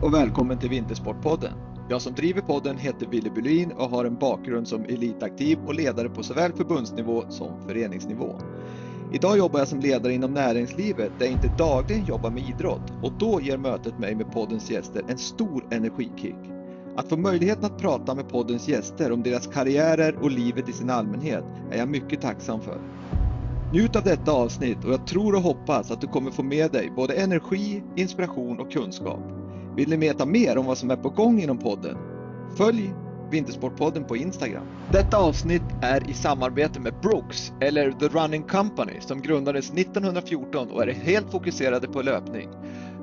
Och välkommen till Vintersportpodden. Jag som driver podden heter Wille Bylin och har en bakgrund som elitaktiv och ledare på såväl förbundsnivå som föreningsnivå. Idag jobbar jag som ledare inom näringslivet där jag inte dagligen jobbar med idrott och då ger mötet mig med poddens gäster en stor energikick. Att få möjligheten att prata med poddens gäster om deras karriärer och livet i sin allmänhet är jag mycket tacksam för. Njut av detta avsnitt och jag tror och hoppas att du kommer få med dig både energi, inspiration och kunskap. Vill ni veta mer om vad som är på gång inom podden? Följ Vintersportpodden på Instagram. Detta avsnitt är i samarbete med Brooks, eller The Running Company, som grundades 1914 och är helt fokuserade på löpning.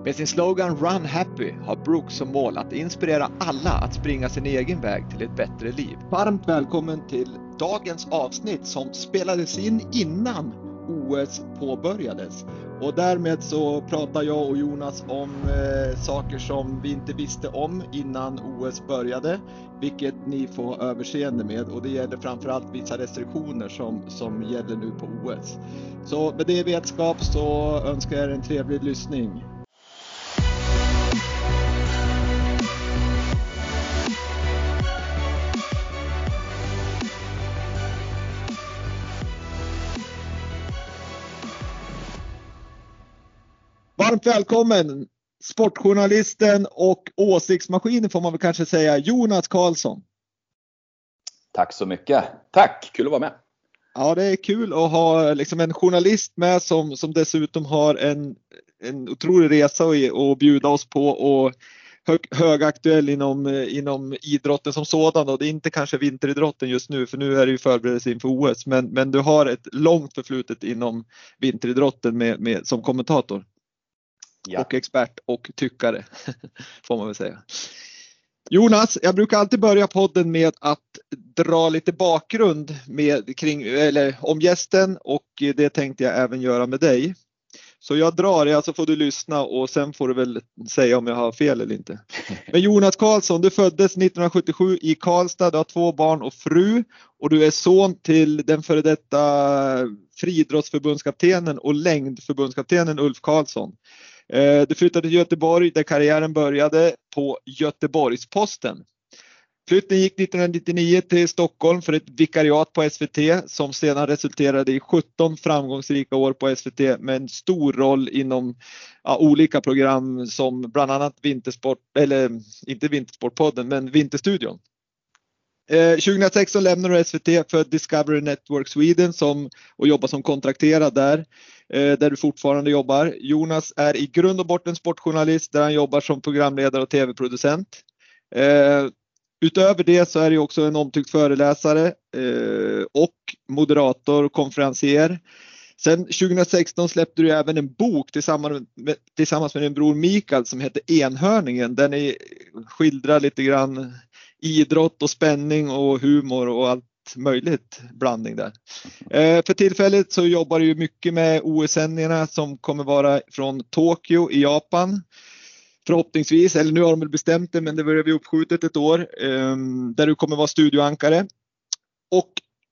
Med sin slogan Run Happy har Brooks som mål att inspirera alla att springa sin egen väg till ett bättre liv. Varmt välkommen till dagens avsnitt som spelades in innan OS påbörjades. Och därmed så pratar jag och Jonas om eh, saker som vi inte visste om innan OS började, vilket ni får överseende med och det gäller framförallt vissa restriktioner som, som gäller nu på OS. Så med det i vetskap så önskar jag er en trevlig lyssning. Varmt välkommen sportjournalisten och åsiktsmaskinen får man väl kanske säga, Jonas Karlsson. Tack så mycket. Tack, kul att vara med. Ja, det är kul att ha liksom en journalist med som, som dessutom har en, en otrolig resa att bjuda oss på och hög, högaktuell inom, inom idrotten som sådan och det är inte kanske vinteridrotten just nu för nu är det ju förberedelse inför OS men, men du har ett långt förflutet inom vinteridrotten med, med, som kommentator. Ja. Och expert och tyckare får man väl säga. Jonas, jag brukar alltid börja podden med att dra lite bakgrund med, kring, eller, om gästen och det tänkte jag även göra med dig. Så jag drar, så får du lyssna och sen får du väl säga om jag har fel eller inte. Men Jonas Karlsson, du föddes 1977 i Karlstad, du har två barn och fru och du är son till den före detta friidrottsförbundskaptenen och längdförbundskaptenen Ulf Karlsson. Eh, du flyttade till Göteborg där karriären började på Göteborgs-Posten. Flytten gick 1999 till Stockholm för ett vikariat på SVT som sedan resulterade i 17 framgångsrika år på SVT med en stor roll inom ja, olika program som bland annat Vintersport, eller inte Vintersportpodden, men Vinterstudion. 2016 lämnade du SVT för Discovery Network Sweden som, och jobbade som kontrakterad där, Eh, där du fortfarande jobbar. Jonas är i grund och botten sportjournalist där han jobbar som programledare och tv-producent. Eh, utöver det så är det också en omtyckt föreläsare eh, och moderator och konferencier. Sen 2016 släppte du även en bok tillsammans med, tillsammans med din bror Mikael som heter Enhörningen där ni skildrar lite grann idrott och spänning och humor och allt möjligt blandning där. Eh, för tillfället så jobbar du mycket med OS-sändningarna som kommer vara från Tokyo i Japan. Förhoppningsvis, eller nu har de väl bestämt det men det bli uppskjutet ett år, eh, där du kommer vara studioankare. Och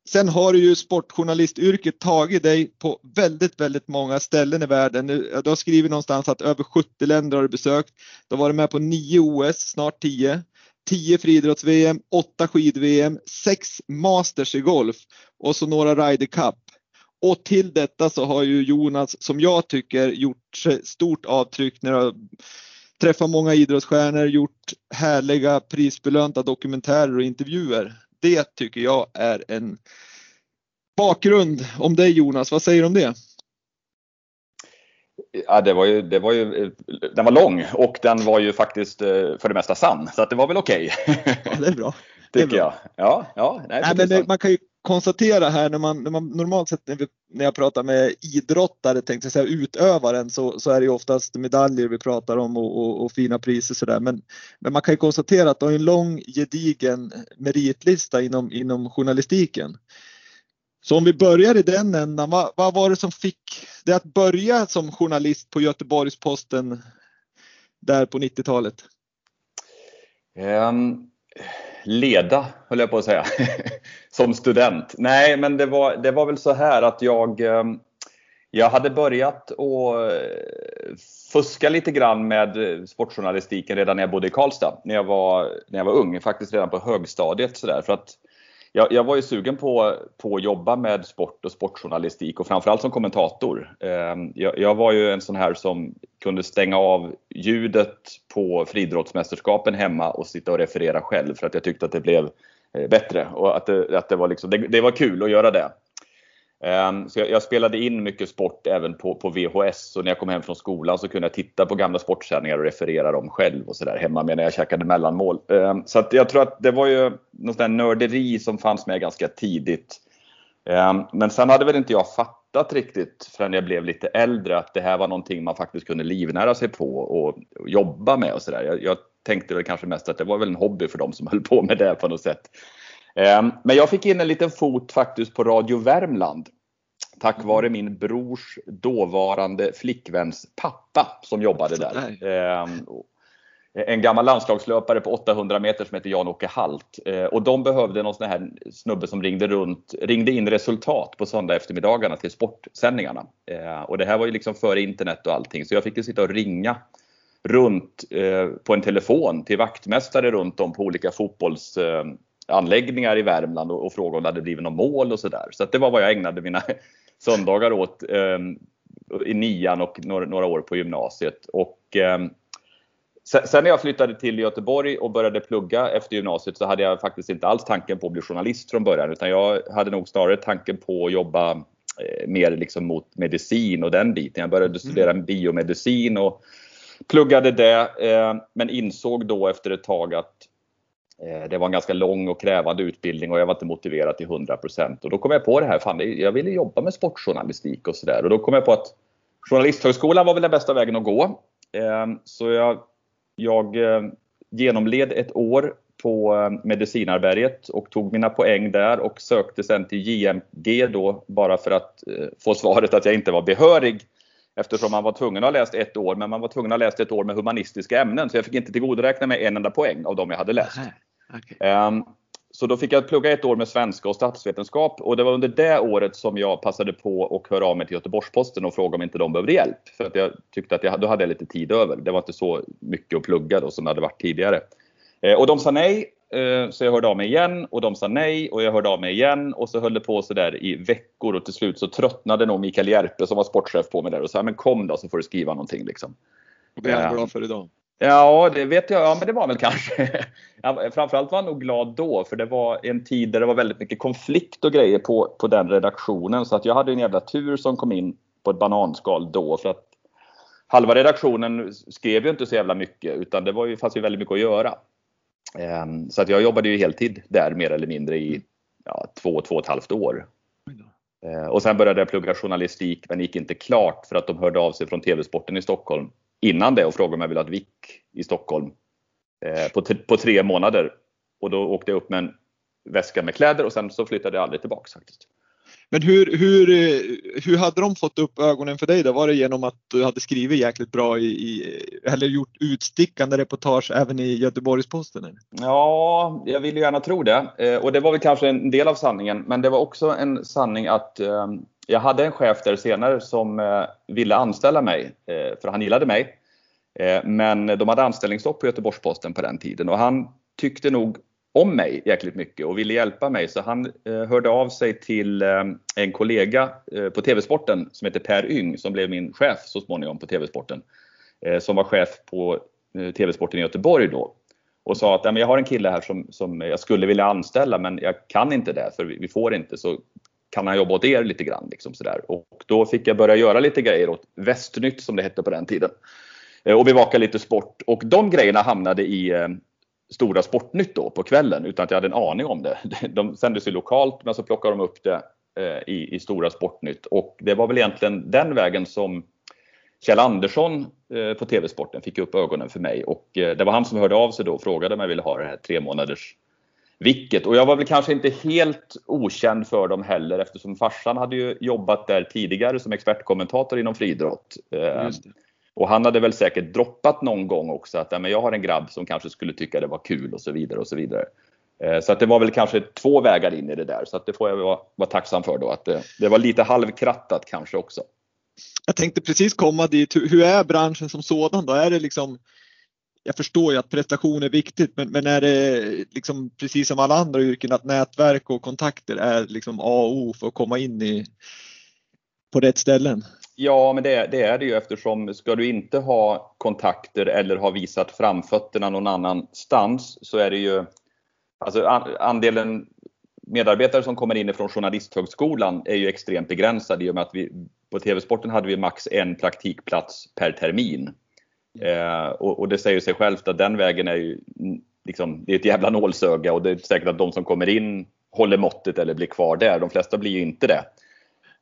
sen har du ju sportjournalistyrket tagit dig på väldigt, väldigt många ställen i världen. Du har skrivit någonstans att över 70 länder har du besökt. Du har varit med på nio OS, snart 10. 10 friidrotts-VM, 8 skid-VM, 6 Masters i golf och så några Ryder Cup. Och till detta så har ju Jonas, som jag tycker, gjort stort avtryck när har träffat många idrottsstjärnor, gjort härliga prisbelönta dokumentärer och intervjuer. Det tycker jag är en bakgrund om dig Jonas. Vad säger du om det? Ja, det var ju, det var ju, den var lång och den var ju faktiskt eh, för det mesta sann. Så att det var väl okej. Okay. Ja, det är bra. Tycker bra. jag. Ja, ja, nej, nej men det, man kan ju konstatera här när man, när man normalt sett när, vi, när jag pratar med idrottare, tänkte jag säga utövaren, så, så är det ju oftast medaljer vi pratar om och, och, och fina priser sådär. Men, men man kan ju konstatera att du har en lång gedigen meritlista inom, inom journalistiken. Så om vi börjar i den ändan, vad, vad var det som fick dig att börja som journalist på Göteborgs-Posten där på 90-talet? Um, ehm, leda höll jag på att säga. som student. Nej, men det var, det var väl så här att jag ehm, Jag hade börjat att eh, fuska lite grann med sportjournalistiken redan när jag bodde i Karlstad, när jag var, när jag var ung, faktiskt redan på högstadiet. Så där, för att jag, jag, var ju sugen på, på att jobba med sport och sportjournalistik och framförallt som kommentator. Ehm, jag, jag, var ju en sån här som kunde stänga av ljudet på friidrottsmästerskapen hemma och sitta och referera själv för att jag tyckte att det blev eh, bättre och att det, att det, var, liksom, det, det var kul att göra det. Ehm, så jag, jag, spelade in mycket sport även på, på VHS och när jag kom hem från skolan så kunde jag titta på gamla sportsändningar och referera dem själv och sådär hemma medan jag käkade mellanmål. Ehm, så att jag tror att det var ju något där nörderi som fanns med ganska tidigt. Ehm, men sen hade väl inte jag fattat riktigt förrän jag blev lite äldre att det här var någonting man faktiskt kunde livnära sig på och, jobba med och sådär. Jag, jag tänkte väl kanske mest att det var väl en hobby för dem som höll på med det på något sätt. Ehm, men jag fick in en liten fot faktiskt på Radio Värmland. Tack mm. vare min brors dåvarande flickväns pappa som jobbade där. Ehm, en gammal landslagslöpare på 800 meter som heter Jan-Åke Halt. Ehm, och de behövde någon sån här snubbe som ringde runt, ringde in resultat på söndag eftermiddagarna till sportsändningarna. Och det här var ju liksom före internet och allting så jag fick ju sitta och ringa runt eh, på en telefon till vaktmästare runt om på olika fotbolls anläggningar i Värmland och, och frågade om det hade blivit något mål och sådär. Så, så det var vad jag ägnade mina söndagar åt eh, i nian och några, några, år på gymnasiet. Och, eh, sen när jag flyttade till Göteborg och började plugga efter gymnasiet så hade jag faktiskt inte alls tanken på att bli journalist från början utan jag hade nog snarare tanken på att jobba eh, mer liksom mot medicin och den biten. Jag började studera mm. biomedicin och pluggade det eh, men insåg då efter ett tag att Eh, det var en ganska lång och krävande utbildning och jag var inte motiverad till 100% och då kom jag på det här, fan jag ville jobba med sportjournalistik och sådär och då kom jag på att Journalisthögskolan var väl den bästa vägen att gå. Eh, så jag, jag eh, genomled ett år på Medicinarberget och tog mina poäng där och sökte sen till JMG då bara för att få svaret att jag inte var behörig eftersom man var tvungen att ha läst ett år, men man var tvungen att ha läst ett år med humanistiska ämnen, så jag fick inte tillgodoräkna mig en enda poäng av de jag hade läst. Okay. Um, så då fick jag plugga ett år med svenska och statsvetenskap och det var under det året som jag passade på att höra av mig till Göteborgs-Posten och fråga om inte de behövde hjälp. För att jag tyckte att jag, då hade jag lite tid över. Det var inte så mycket att plugga då som det hade varit tidigare. Eh, och de sa nej Eh, så jag hörde av mig igen och de sa nej och jag hörde av mig igen och så höll det på sådär i veckor och till slut så tröttnade nog Mikael Järpe som var sportchef på mig där och sa men kom då så får du skriva någonting liksom. Och det är han glad för idag? Ja, det vet jag. Ja, men det var väl kanske. Framförallt var han nog glad då, för det var en tid där det var väldigt mycket konflikt och grejer på, på den redaktionen. Så att jag hade en jävla tur som kom in på ett bananskal då. För att halva redaktionen skrev ju inte så jävla mycket, utan det var ju, fanns ju väldigt mycket att göra. Ehm, så att jag jobbade ju heltid där mer eller mindre i ja, två, två och ett halvt år. Ehm, och sen började jag plugga journalistik men gick inte klart för att de hörde av sig från TV-sporten i Stockholm innan det och frågade om jag ville ha ett vick i Stockholm ehm, på, på tre månader. Och då åkte jag upp med en väska med kläder och sen så flyttade jag aldrig tillbaks faktiskt. Men hur, hur, hur hade de fått upp ögonen för dig då? Var det genom att du hade skrivit jäkligt bra i, i eller gjort utstickande reportage även i Göteborgs-Posten? Ja, jag vill gärna tro det. Eh, och det var väl kanske en del av sanningen. Men det var också en sanning att eh, jag hade en chef där senare som eh, ville anställa mig, eh, för han gillade mig. Eh, men de hade anställningsstopp på Göteborgs-Posten på den tiden och han tyckte nog om mig jäkligt mycket och ville hjälpa mig så han eh, hörde av sig till eh, en kollega eh, på TV-sporten som heter Per Yng som blev min chef så småningom på TV-sporten. Eh, som var chef på eh, TV-sporten i Göteborg då. Och sa att jag har en kille här som, som jag skulle vilja anställa men jag kan inte det för vi, vi får inte så kan han jobba åt er lite grann. Liksom sådär. Och då fick jag börja göra lite grejer åt Västnytt som det hette på den tiden. Eh, och bevaka lite sport och de grejerna hamnade i eh, Stora Sportnytt då på kvällen utan att jag hade en aning om det. De sändes ju lokalt men så plockade de upp det eh, i, i Stora Sportnytt och det var väl egentligen den vägen som Kjell Andersson eh, på TV-sporten fick upp ögonen för mig och eh, det var han som hörde av sig då och frågade om jag ville ha det här tre månaders vicket. Och jag var väl kanske inte helt okänd för dem heller eftersom farsan hade ju jobbat där tidigare som expertkommentator inom friidrott. Och han hade väl säkert droppat någon gång också att men jag har en grabb som kanske skulle tycka det var kul och så vidare och så vidare. Eh, så att det var väl kanske två vägar in i det där så att det får jag vara, vara tacksam för då att det, det var lite halvkrattat kanske också. jag tänkte precis komma dit. Hur är branschen som sådan då? Är det liksom jag förstår ju att prestation är viktigt, men, men är det liksom precis som alla andra yrken att nätverk och kontakter är liksom A och O för att komma in i, på rätt ställen? Ja, men det, det, är det ju eftersom ska du inte ha kontakter eller ha visat framfötterna någon annanstans så är det ju alltså andelen medarbetare som kommer in från Journalisthögskolan är ju extremt begränsad i och med att vi på TV-sporten hade vi max en praktikplats per termin. Eh, och, och, det säger sig självt att den vägen är ju liksom, det är ett jävla nålsöga och det är säkert att de som kommer in håller måttet eller blir kvar där. De flesta blir ju inte det.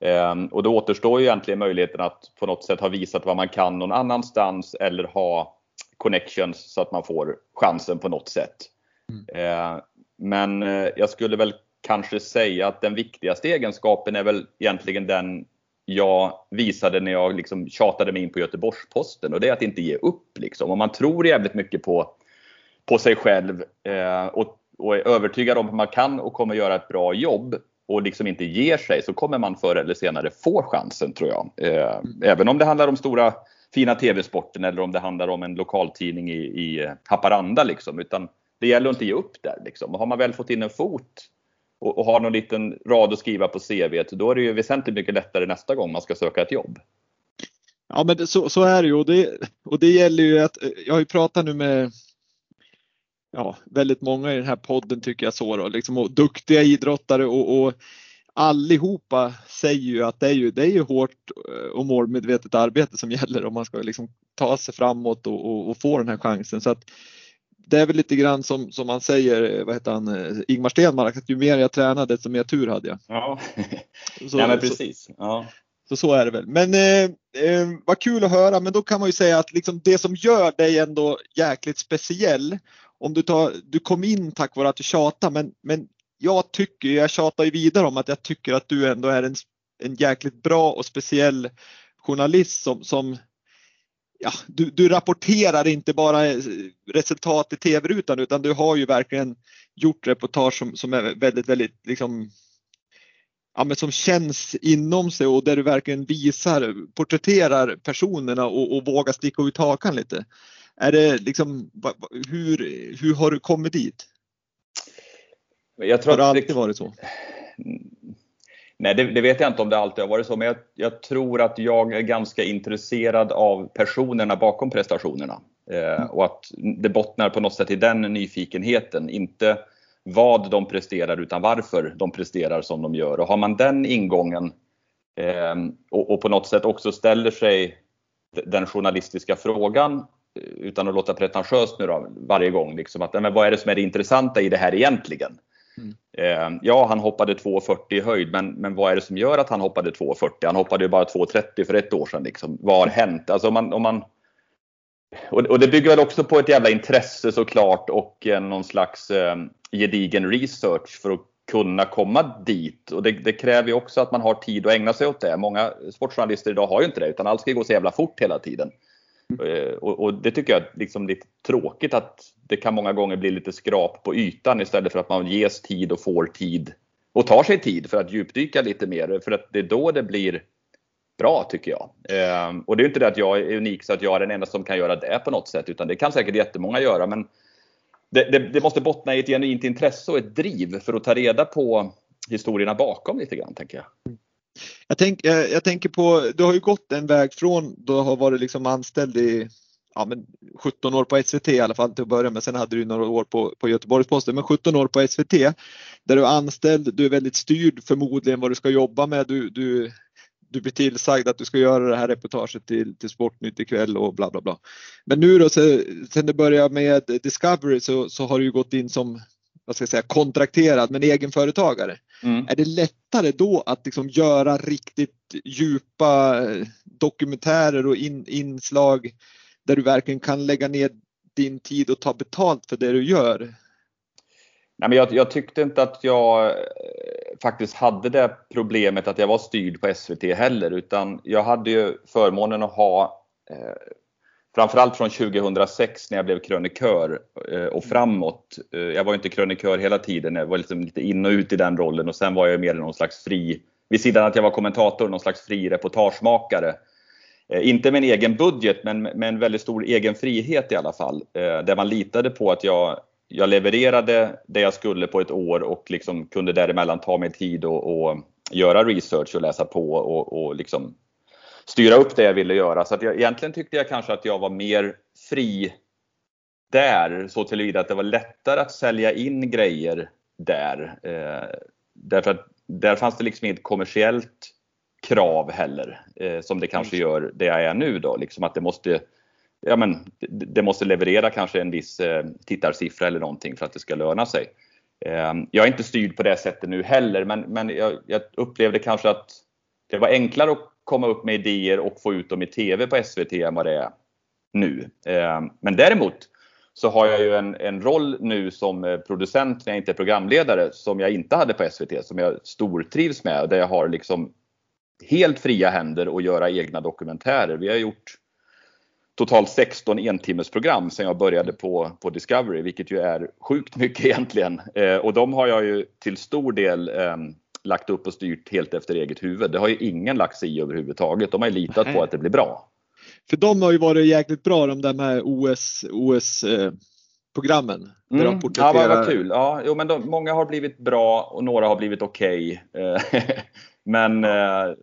Eh, och då återstår ju egentligen möjligheten att på något sätt ha visat vad man kan någon annanstans eller ha connections så att man får chansen på något sätt. Mm. Eh, men jag skulle väl kanske säga att den viktigaste egenskapen är väl egentligen den jag visade när jag liksom tjatade mig in på Göteborgs-Posten och det är att inte ge upp. Liksom. Om man tror jävligt mycket på, på sig själv eh, och, och, är övertygad om att man kan och kommer göra ett bra jobb och liksom inte ger sig så kommer man förr eller senare få chansen tror jag. Eh, även om det handlar om stora fina TV-sporten eller om det handlar om en lokaltidning i, i Haparanda. Liksom. Utan det gäller att inte ge upp där. Liksom. Har man väl fått in en fot och, och har någon liten rad att skriva på CV, då är det ju väsentligt mycket lättare nästa gång man ska söka ett jobb. Ja men det, så, så är det ju och det, och det gäller ju att eh, jag har ju pratat nu med ja, väldigt många i den här podden tycker jag så då, liksom, och duktiga idrottare och, och allihopa säger ju att det är ju, det är ju hårt eh, och målmedvetet arbete som gäller om man ska liksom ta sig framåt och, och, och få den här chansen. Så att det är väl lite grann som, som man säger, vad heter han, eh, Ingmar Stenmark, att ju mer jag tränade desto mer tur hade jag. Ja, så, ja men precis. Ja. Så, så är det väl. Men eh, eh, vad kul att höra, men då kan man ju säga att liksom det som gör dig ändå jäkligt speciell, om du, tar, du kom in tack vare att du tjatade, men, men jag tycker, jag tjatar ju vidare om att jag tycker att du ändå är en, en jäkligt bra och speciell journalist som, som ja, du, du, rapporterar inte bara resultat i tv-rutan utan du har ju verkligen gjort reportage som, som är väldigt, väldigt liksom ja, men som känns inom sig och där du verkligen visar, porträtterar personerna och, och vågar sticka ut hakan lite. Är det liksom, hur, hur har du kommit dit? Jag tror har det alltid varit så? Nej, det, det, vet jag inte om det alltid har varit så, men jag, jag, tror att jag är ganska intresserad av personerna bakom prestationerna. Eh, och att det bottnar på något sätt i den nyfikenheten. Inte vad de presterar utan varför de presterar som de gör. Och har man den ingången eh, och, och, på något sätt också ställer sig den journalistiska frågan eh, utan att låta pretentiös nu då, varje gång. Liksom att, men vad är det som är det intressanta i det här egentligen? Mm. Ja, han hoppade 2,40 i höjd, men, men vad är det som gör att han hoppade 2,40? Han hoppade ju bara 2,30 för ett år sedan. Liksom. Vad har hänt? Alltså om man, om man, och, det bygger väl också på ett jävla intresse såklart och någon slags eh, gedigen research för att kunna komma dit. Och det, det, kräver ju också att man har tid att ägna sig åt det. Många sportjournalister idag har ju inte det, utan allt ska gå så jävla fort hela tiden. Mm. Och, och, det tycker jag är liksom lite tråkigt att det kan många gånger bli lite skrap på ytan istället för att man ges tid och får tid och tar sig tid för att djupdyka lite mer. För att det är då det blir bra tycker jag. Ehm, och det är inte det att jag är unik så att jag är den enda som kan göra det på något sätt utan det kan säkert jättemånga göra men det, det, det måste bottna i ett genuint intresse och ett driv för att ta reda på historierna bakom lite grann tänker jag. Jag, tänk, jag, jag, tänker på, du har ju gått en väg från du har varit liksom anställd i ja, men 17 år på SVT i alla fall till att börja med. Sen hade du några år på, på Göteborgs-Posten, men 17 år på SVT där du är anställd. Du är väldigt styrd förmodligen vad du ska jobba med. Du, du, du blir tillsagd att du ska göra det här reportaget till, till Sportnytt ikväll och bla bla bla. Men nu då sen du började med Discovery så, så har du gått in som vad ska jag säga, kontrakterad men egenföretagare. Mm. Är det lättare då att liksom göra riktigt djupa dokumentärer och in, inslag där du verkligen kan lägga ner din tid och ta betalt för det du gör? Nej, men jag, jag tyckte inte att jag eh, faktiskt hade det problemet att jag var styrd på SVT heller utan jag hade ju förmånen att ha eh, framförallt från 2006 när jag blev krönikör eh, och framåt. Eh, jag var inte krönikör hela tiden, jag var liksom lite in och ut i den rollen och sen var jag mer någon slags fri vid sidan att jag var kommentator, någon slags fri reportagemakare. Eh, inte med en egen budget, men med en väldigt stor egen frihet i alla fall. Eh, där man litade på att jag, jag levererade det jag skulle på ett år och liksom kunde däremellan ta mig tid och, och göra research och läsa på och, och liksom styra upp det jag ville göra. Så att jag, egentligen tyckte jag kanske att jag var mer fri där så tillvida att det var lättare att sälja in grejer där. Eh, därför att där fanns det liksom inget kommersiellt krav heller eh, som det kanske mm. gör det jag är nu då. Liksom att det måste, ja men, det måste leverera kanske en viss eh, tittarsiffra eller någonting för att det ska löna sig. Eh, jag är inte styrd på det sättet nu heller men, men jag, jag upplevde kanske att det var enklare att komma upp med idéer och få ut dem i TV på SVT än vad det är nu. Eh, men däremot så har jag ju en, en roll nu som eh, producent när jag inte är programledare som jag inte hade på SVT, som jag stortrivs med. Där jag har liksom helt fria händer att göra egna dokumentärer. Vi har gjort totalt 16 entimmersprogram sedan jag började på, på Discovery, vilket ju är sjukt mycket egentligen. Eh, och de har jag ju till stor del eh, lagt upp och styrt helt efter eget huvud. Det har ju ingen lagt sig i överhuvudtaget. De har ju litat på att det blir bra. För de har ju varit jäkligt bra de där med OS, OS eh, programmen. Mm. De ja, vad, vad kul. Ja, jo, men de, många har blivit bra och några har blivit okej. Okay. Eh, men eh,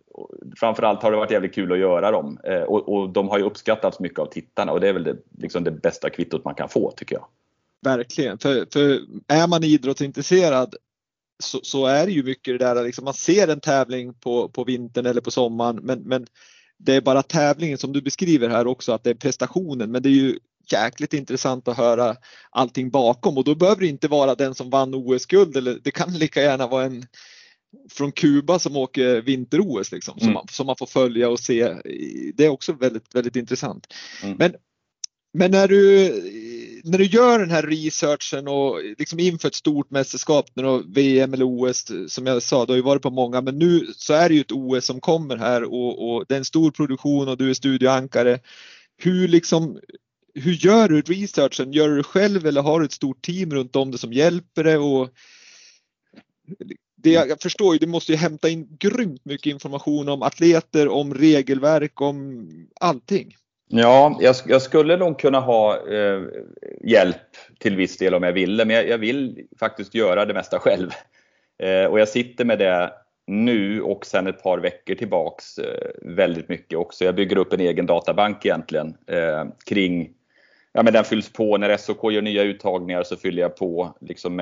framförallt har det varit jävligt kul att göra dem. Eh, och, och, de har ju uppskattats mycket av tittarna och det är väl det, liksom det bästa kvittot man kan få tycker jag. Verkligen, för, för är man idrottsintresserad så, så, är det ju mycket det där liksom man ser en tävling på, på vintern eller på sommaren men, men det är bara tävlingen som du beskriver här också att det är prestationen men det är ju jäkligt intressant att höra allting bakom och då behöver det inte vara den som vann OS-guld eller det kan lika gärna vara en från Kuba som åker vinter-OS liksom, mm. som, man, som man får följa och se. Det är också väldigt, väldigt intressant. Mm. Men, men när du, när du gör den här researchen och liksom inför ett stort mästerskap, när VM eller OS, som jag sa, du har ju varit på många, men nu så är det ju ett OS som kommer här och, och det är en stor produktion och du är studioankare. Hur liksom, hur gör du researchen? Gör du det själv eller har du ett stort team runt om dig som hjälper dig? Och det jag förstår ju, du måste ju hämta in grymt mycket information om atleter, om regelverk, om allting. Ja, jag, jag skulle nog kunna ha eh, hjälp till viss del om jag ville, men jag, jag vill faktiskt göra det mesta själv. Eh, och jag sitter med det nu och sen ett par veckor tillbaks eh, väldigt mycket också. Jag bygger upp en egen databank egentligen eh, kring ja, men den fylls på. När SOK gör nya uttagningar så fyller jag på liksom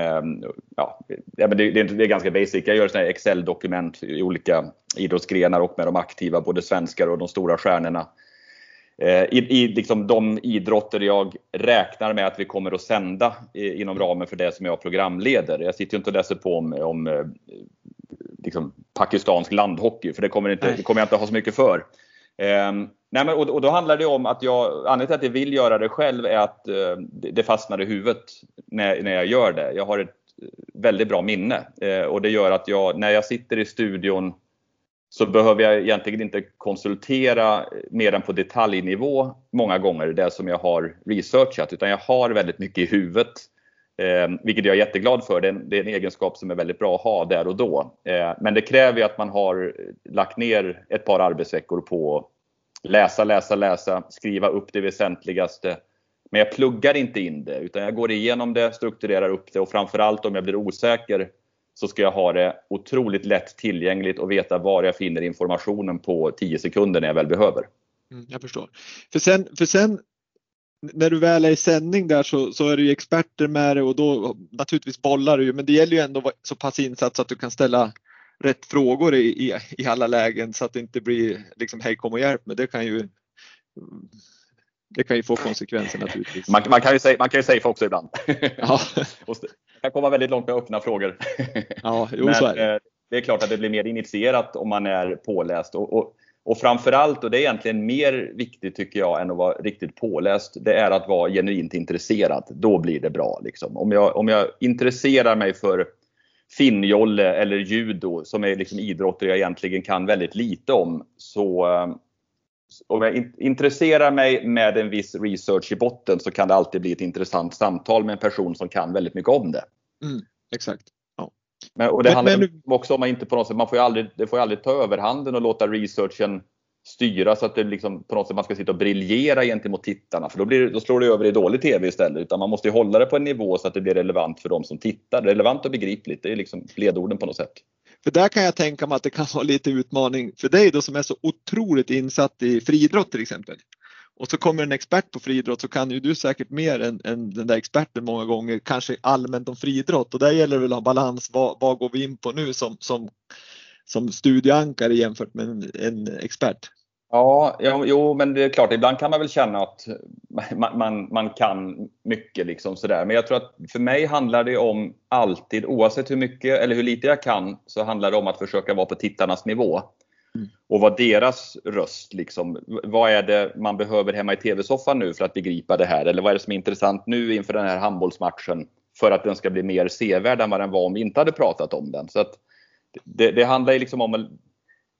ja, det, det, det är ganska basic. Jag gör Excel-dokument i olika idrottsgrenar och med de aktiva, både svenskar och de stora stjärnorna. Eh, I, i liksom de idrotter jag räknar med att vi kommer att sända inom ramen för det som jag programleder. Jag sitter ju inte och läser på om, om eh, liksom pakistansk landhockey, för det kommer, inte, det kommer jag inte ha så mycket för. Nej men, och, och, då handlar det om att jag, anledningen till att jag vill göra det själv är att eh, det fastnar i huvudet när, när jag gör det. Jag har ett eh, väldigt bra minne eh, och det gör att jag, när jag sitter i studion så behöver jag egentligen inte konsultera mer än på detaljnivå många gånger, det som jag har researchat, utan jag har väldigt mycket i huvudet. Eh, vilket jag är jätteglad för. Det är, en, det är, en, egenskap som är väldigt bra att ha där och då. Eh, men det kräver ju att man har lagt ner ett par arbetsveckor på att läsa, läsa, läsa, skriva upp det väsentligaste. Men jag pluggar inte in det utan jag går igenom det, strukturerar upp det och framförallt om jag blir osäker så ska jag ha det otroligt lätt tillgängligt och veta var jag finner informationen på 10 sekunder när jag väl behöver. Mm, jag förstår. För sen, för sen när du väl är i sändning där så, så är det ju experter med det och då naturligtvis bollar du ju men det gäller ju ändå att vara så pass insatt så att du kan ställa rätt frågor i, i, i alla lägen så att det inte blir liksom hej kom och hjälp mig. Det kan ju det kan ju få konsekvenser naturligtvis. Man, man kan ju säga, man kan ju säga också ibland. Ja. det kan komma väldigt långt med öppna frågor. Ja, jo, Men, så är det. Eh, det är klart att det blir mer initierat om man är påläst. Och, och, och framförallt, och det är egentligen mer viktigt tycker jag än att vara riktigt påläst, det är att vara genuint intresserad. Då blir det bra. Liksom. Om, jag, om jag intresserar mig för finnjolle eller judo som är liksom idrotter jag egentligen kan väldigt lite om så eh, om jag intresserar mig med en viss research i botten så kan det alltid bli ett intressant samtal med en person som kan väldigt mycket om det. Mm, exakt. Ja. Men, och det men, handlar men, också om att inte på något sätt, man får aldrig, det får aldrig ta överhanden och låta researchen styra så att det liksom på något sätt man ska sitta och briljera gentemot tittarna för då, blir, då slår det över i dålig TV istället. Utan man måste ju hålla det på en nivå så att det blir relevant för de som tittar. Relevant och begripligt, det är liksom ledorden på något sätt. För där kan jag tänka mig att det kan vara lite utmaning för dig då som är så otroligt insatt i friidrott till exempel. Och så kommer en expert på friidrott så kan ju du säkert mer än, än den där experten många gånger, kanske allmänt om friidrott och där gäller det väl att ha balans. Vad, vad går vi in på nu som, som, som studieankare jämfört med en, en expert? Ja, jo, men det är klart, ibland kan man väl känna att man, man, man, kan mycket. Liksom sådär. Men jag tror att för mig handlar det om alltid, oavsett hur mycket eller hur lite jag kan, så handlar det om att försöka vara på tittarna nivå. Mm. Och vara deras röst. Liksom. Vad är det man behöver hemma i TV-soffan nu för att begripa det här? Eller vad är det som är intressant nu inför den här handbollsmatchen för att den ska bli mer sevärd än vad den var om vi inte hade pratat om den. Så att det, det handlar liksom om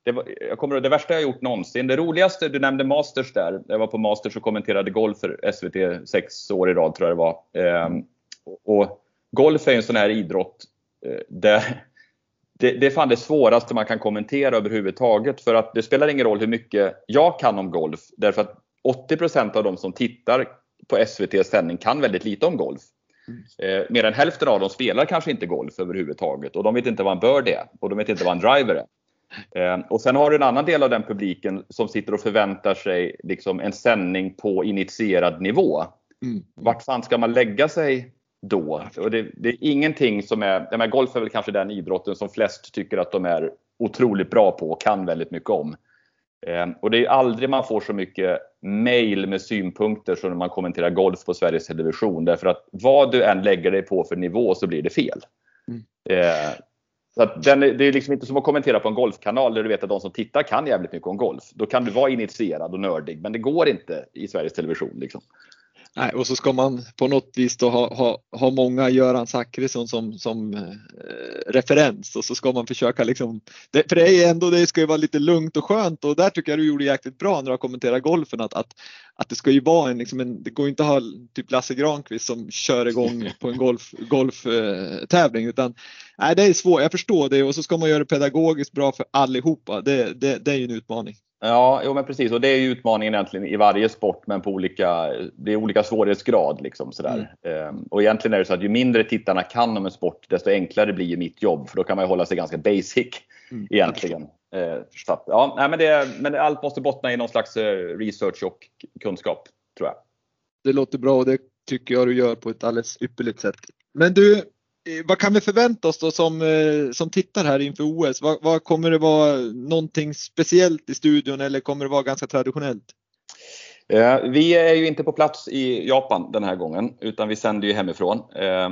det, var, jag kommer, det värsta jag gjort någonsin. Det roligaste, du nämnde Masters där. Jag var på Masters och kommenterade golf för SVT sex år i rad tror jag det var. Ehm, och golf är en sån här idrott eh, där det, det är fan det svåraste man kan kommentera överhuvudtaget. För att det spelar ingen roll hur mycket jag kan om golf. Därför att 80% av de som tittar på SVTs sändning kan väldigt lite om golf. Mm. Eh, mer än hälften av dem spelar kanske inte golf överhuvudtaget och de vet inte vad en bird är och de vet inte vad en driver är. Eh, och sen har du en annan del av den publiken som sitter och förväntar sig liksom en sändning på initierad nivå. Mm. Vart fan ska man lägga sig då? Och det, det, är ingenting som är, jag menar, golf är väl kanske den idrotten som flest tycker att de är otroligt bra på och kan väldigt mycket om. Eh, och det är aldrig man får så mycket mail med synpunkter som när man kommenterar golf på Sveriges Television. Därför att vad du än lägger dig på för nivå så blir det fel. Mm. Så att den, det är liksom inte som att kommentera på en golfkanal där du vet att de som tittar kan jävligt mycket om golf. Då kan du vara initierad och nördig, men det går inte i Sveriges Television. Liksom. Nej, och så ska man på något vis då ha, ha, ha många Göran Zachrisson som, som eh, referens och så ska man försöka liksom, det, för det är ändå, det ska ju vara lite lugnt och skönt och där tycker jag du gjorde jäkligt bra när du har kommenterat golfen att, att, att det ska ju vara en, liksom en det går inte att ha typ Lasse Granqvist som kör igång på en golf, golftävling eh, utan nej, det är svårt, jag förstår det och så ska man göra det pedagogiskt bra för allihopa, det, det, det är ju en utmaning. Ja, jo, men precis. Och det är ju utmaningen egentligen i varje sport, men på olika, det är olika svårighetsgrad. Liksom, sådär. Mm. Ehm, och egentligen är det så att ju mindre tittarna kan om en sport, desto enklare blir ju mitt jobb. För då kan man ju hålla sig ganska basic mm. egentligen. Ehm, att, ja, nej, men, det, men allt måste bottna i någon slags eh, research och kunskap, tror jag. Det låter bra och det tycker jag du gör på ett alldeles ypperligt sätt. Men du, vad kan vi förvänta oss då som, eh, som tittar här inför OS? Vad, vad, kommer det vara någonting speciellt i studion eller kommer det vara ganska traditionellt? Eh, vi är ju inte på plats i Japan den här gången utan vi sänder ju hemifrån.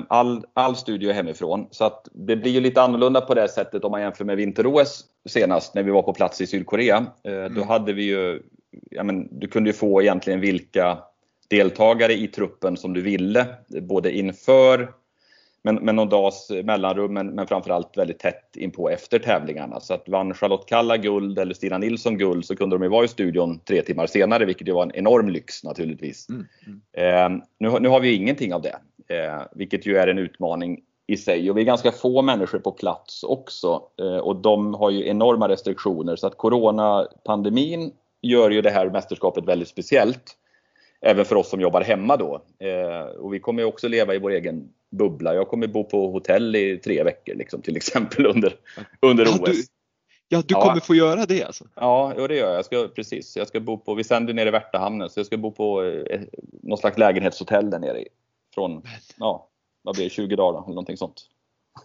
All, all studio är hemifrån så att det blir ju lite annorlunda på det sättet om man jämför med vinter-OS senast när vi var på plats i Sydkorea. Mm. Då hade vi ju, men, du kunde ju få egentligen vilka deltagare i truppen som du ville både inför men med någon dags mellanrum, men, men framförallt väldigt tätt in på efter tävlingarna. Så att vann Charlotte Kalla guld eller Stina Nilsson guld så kunde de ju vara i studion tre timmar senare, vilket ju var en enorm lyx naturligtvis. Mm, mm. Eh, nu, nu har vi ju ingenting av det, eh, vilket ju är en utmaning i sig. Och vi är ganska få människor på plats också eh, och de har ju enorma restriktioner så att coronapandemin gör ju det här mästerskapet väldigt speciellt även för oss som jobbar hemma då. Eh, och vi kommer också leva i vår egen bubbla. Jag kommer bo på hotell i tre veckor liksom, till exempel under, under OS. Ja, du, ja, du kommer få göra det alltså? Ja, ja det gör jag. jag ska, precis. Jag ska bo på, vi sänder nere i Värtahamnen så jag ska bo på eh, någon slags lägenhetshotell där nere. Från, ja, vad blir det, 20 dagar eller någonting sånt.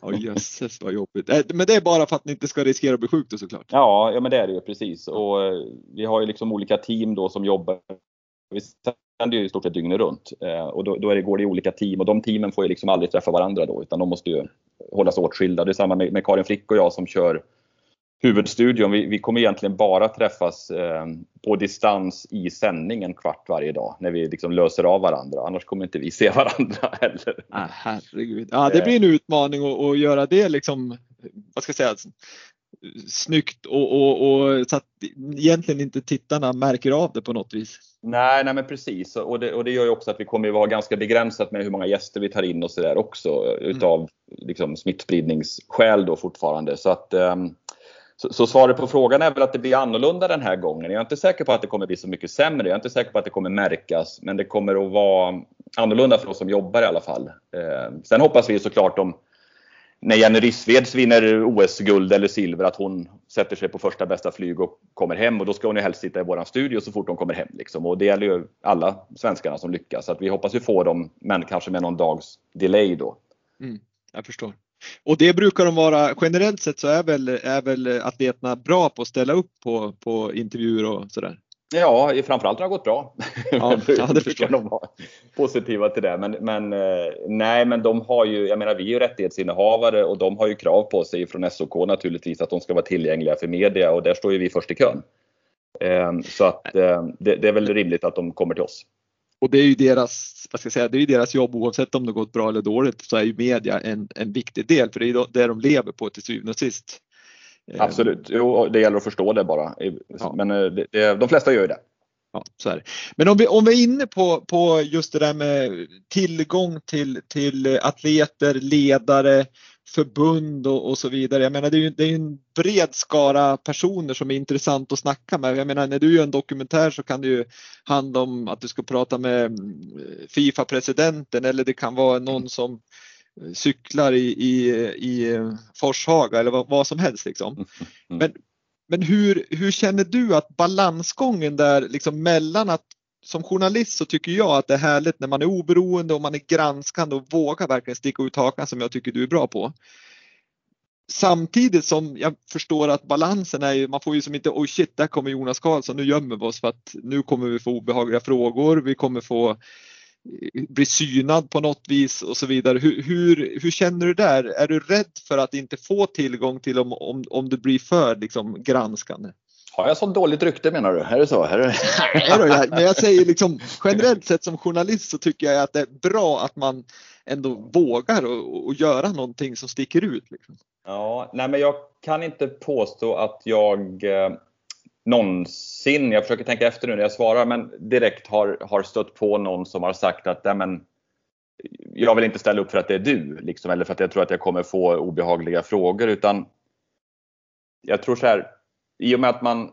Ja oh, jösses vad jobbigt. Eh, men det är bara för att ni inte ska riskera att bli sjuk då såklart? Ja, ja men det är det ju precis. Och eh, vi har ju liksom olika team då som jobbar. Vi sänder ju i stort sett dygnet runt. Eh, och då, då är det, går det i olika team och de teamen får ju liksom aldrig träffa varandra då utan de måste ju hållas åtskilda. Det är samma med, med Karin Frick och jag som kör huvudstudion. Vi, vi kommer egentligen bara träffas eh, på distans i sändning en kvart varje dag när vi liksom löser av varandra. Annars kommer inte vi se varandra heller. Ah, herregud. Ja, det blir en utmaning att, att göra det liksom, vad ska jag säga, snyggt och, och, och så att egentligen inte tittarna märker av det på något vis. Nej, nej men precis och det, och det gör ju också att vi kommer att vara ganska begränsat med hur många gäster vi tar in och sådär också utav mm. liksom, smittspridningsskäl då fortfarande. Så att um, så, så, svaret på frågan är väl att det blir annorlunda den här gången. Jag är inte säker på att det kommer bli så mycket sämre. Jag är inte säker på att det kommer märkas. Men det kommer att vara annorlunda för oss som jobbar i alla fall. Eh, sen hoppas vi såklart om när Jenny Rissveds vinner OS-guld eller silver att hon sätter sig på första bästa flyg och kommer hem och då ska hon ju helst sitta i våran studio så fort hon kommer hem. Liksom. Och det gäller ju alla svenskarna som lyckas. Så att vi hoppas ju få dem, men kanske med någon dags delay då. Mm, jag förstår. Och det brukar de vara, generellt sett så är väl, är väl atleterna bra på att ställa upp på, på intervjuer och sådär? Ja, framförallt har det gått bra. Ja, ja det förstår. De vara positiva till det. Men, men, eh, nej, men de har ju, jag menar vi är ju rättighetsinnehavare och de har ju krav på sig från SOK naturligtvis att de ska vara tillgängliga för media och där står ju vi först i kön. Ehm, så att eh, det, det är väl rimligt att de kommer till oss. Och det är ju deras, vad ska jag säga, det är deras jobb oavsett om det gått bra eller dåligt så är ju media en, en viktig del för det är det de lever på till syvende och sist. Eh, Absolut, jo, det gäller att förstå det bara. Ja. Men eh, det, det, de flesta gör ju det. Ja, så är det. Men om vi, om vi är inne på, på just det där med tillgång till, till atleter, ledare, förbund och, och, så vidare. Jag menar det är ju det är en bred skara personer som är intressant att snacka med. Jag menar när du gör en dokumentär så kan det ju handla om att du ska prata med mm, Fifa-presidenten eller det kan vara någon som cyklar i, i, i Forshaga eller vad, vad som helst liksom. Mm. Men, men hur, hur känner du att balansgången där liksom mellan att som journalist så tycker jag att det är härligt när man är oberoende och man är granskande och vågar verkligen sticka ut hakan som jag tycker du är bra på. Samtidigt som jag förstår att balansen är ju, man får ju som inte, oj shit, där kommer Jonas Karlsson, nu gömmer vi oss för att nu kommer vi få obehagliga frågor, vi kommer få bli synad på något vis och så vidare. Hur, hur, hur, känner du där? Är du rädd för att inte få tillgång till om, om, om du blir för liksom, granskande? Har jag så dåligt rykte menar du? Är det så? Är det... Nej, men jag säger liksom generellt sett som journalist så tycker jag att det är bra att man ändå vågar och, och göra någonting som sticker ut. Liksom. Ja, nej men jag kan inte påstå att jag eh, någonsin, jag försöker tänka efter nu när jag svarar, men direkt har, har stött på någon som har sagt att nej men, jag vill inte ställa upp för att det är du, liksom, eller för att jag tror att jag kommer få obehagliga frågor. Utan jag tror så här, i och med att man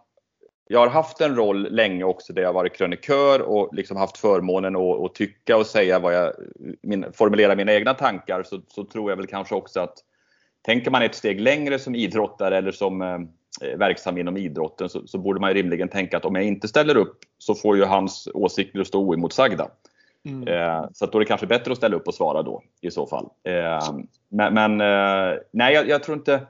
jag har haft en roll länge också där jag varit krönikör och liksom haft förmånen att, att tycka och säga vad jag, min, formulera mina egna tankar så, så, tror jag väl kanske också att tänker man ett steg längre som idrottare eller som eh, verksam inom idrotten så, så, borde man rimligen tänka att om jag inte ställer upp så får ju hans åsikter stå oemotsagda. Mm. Eh, så då är det kanske bättre att ställa upp och svara då i så fall. Eh, men, men eh, nej, jag, jag, tror inte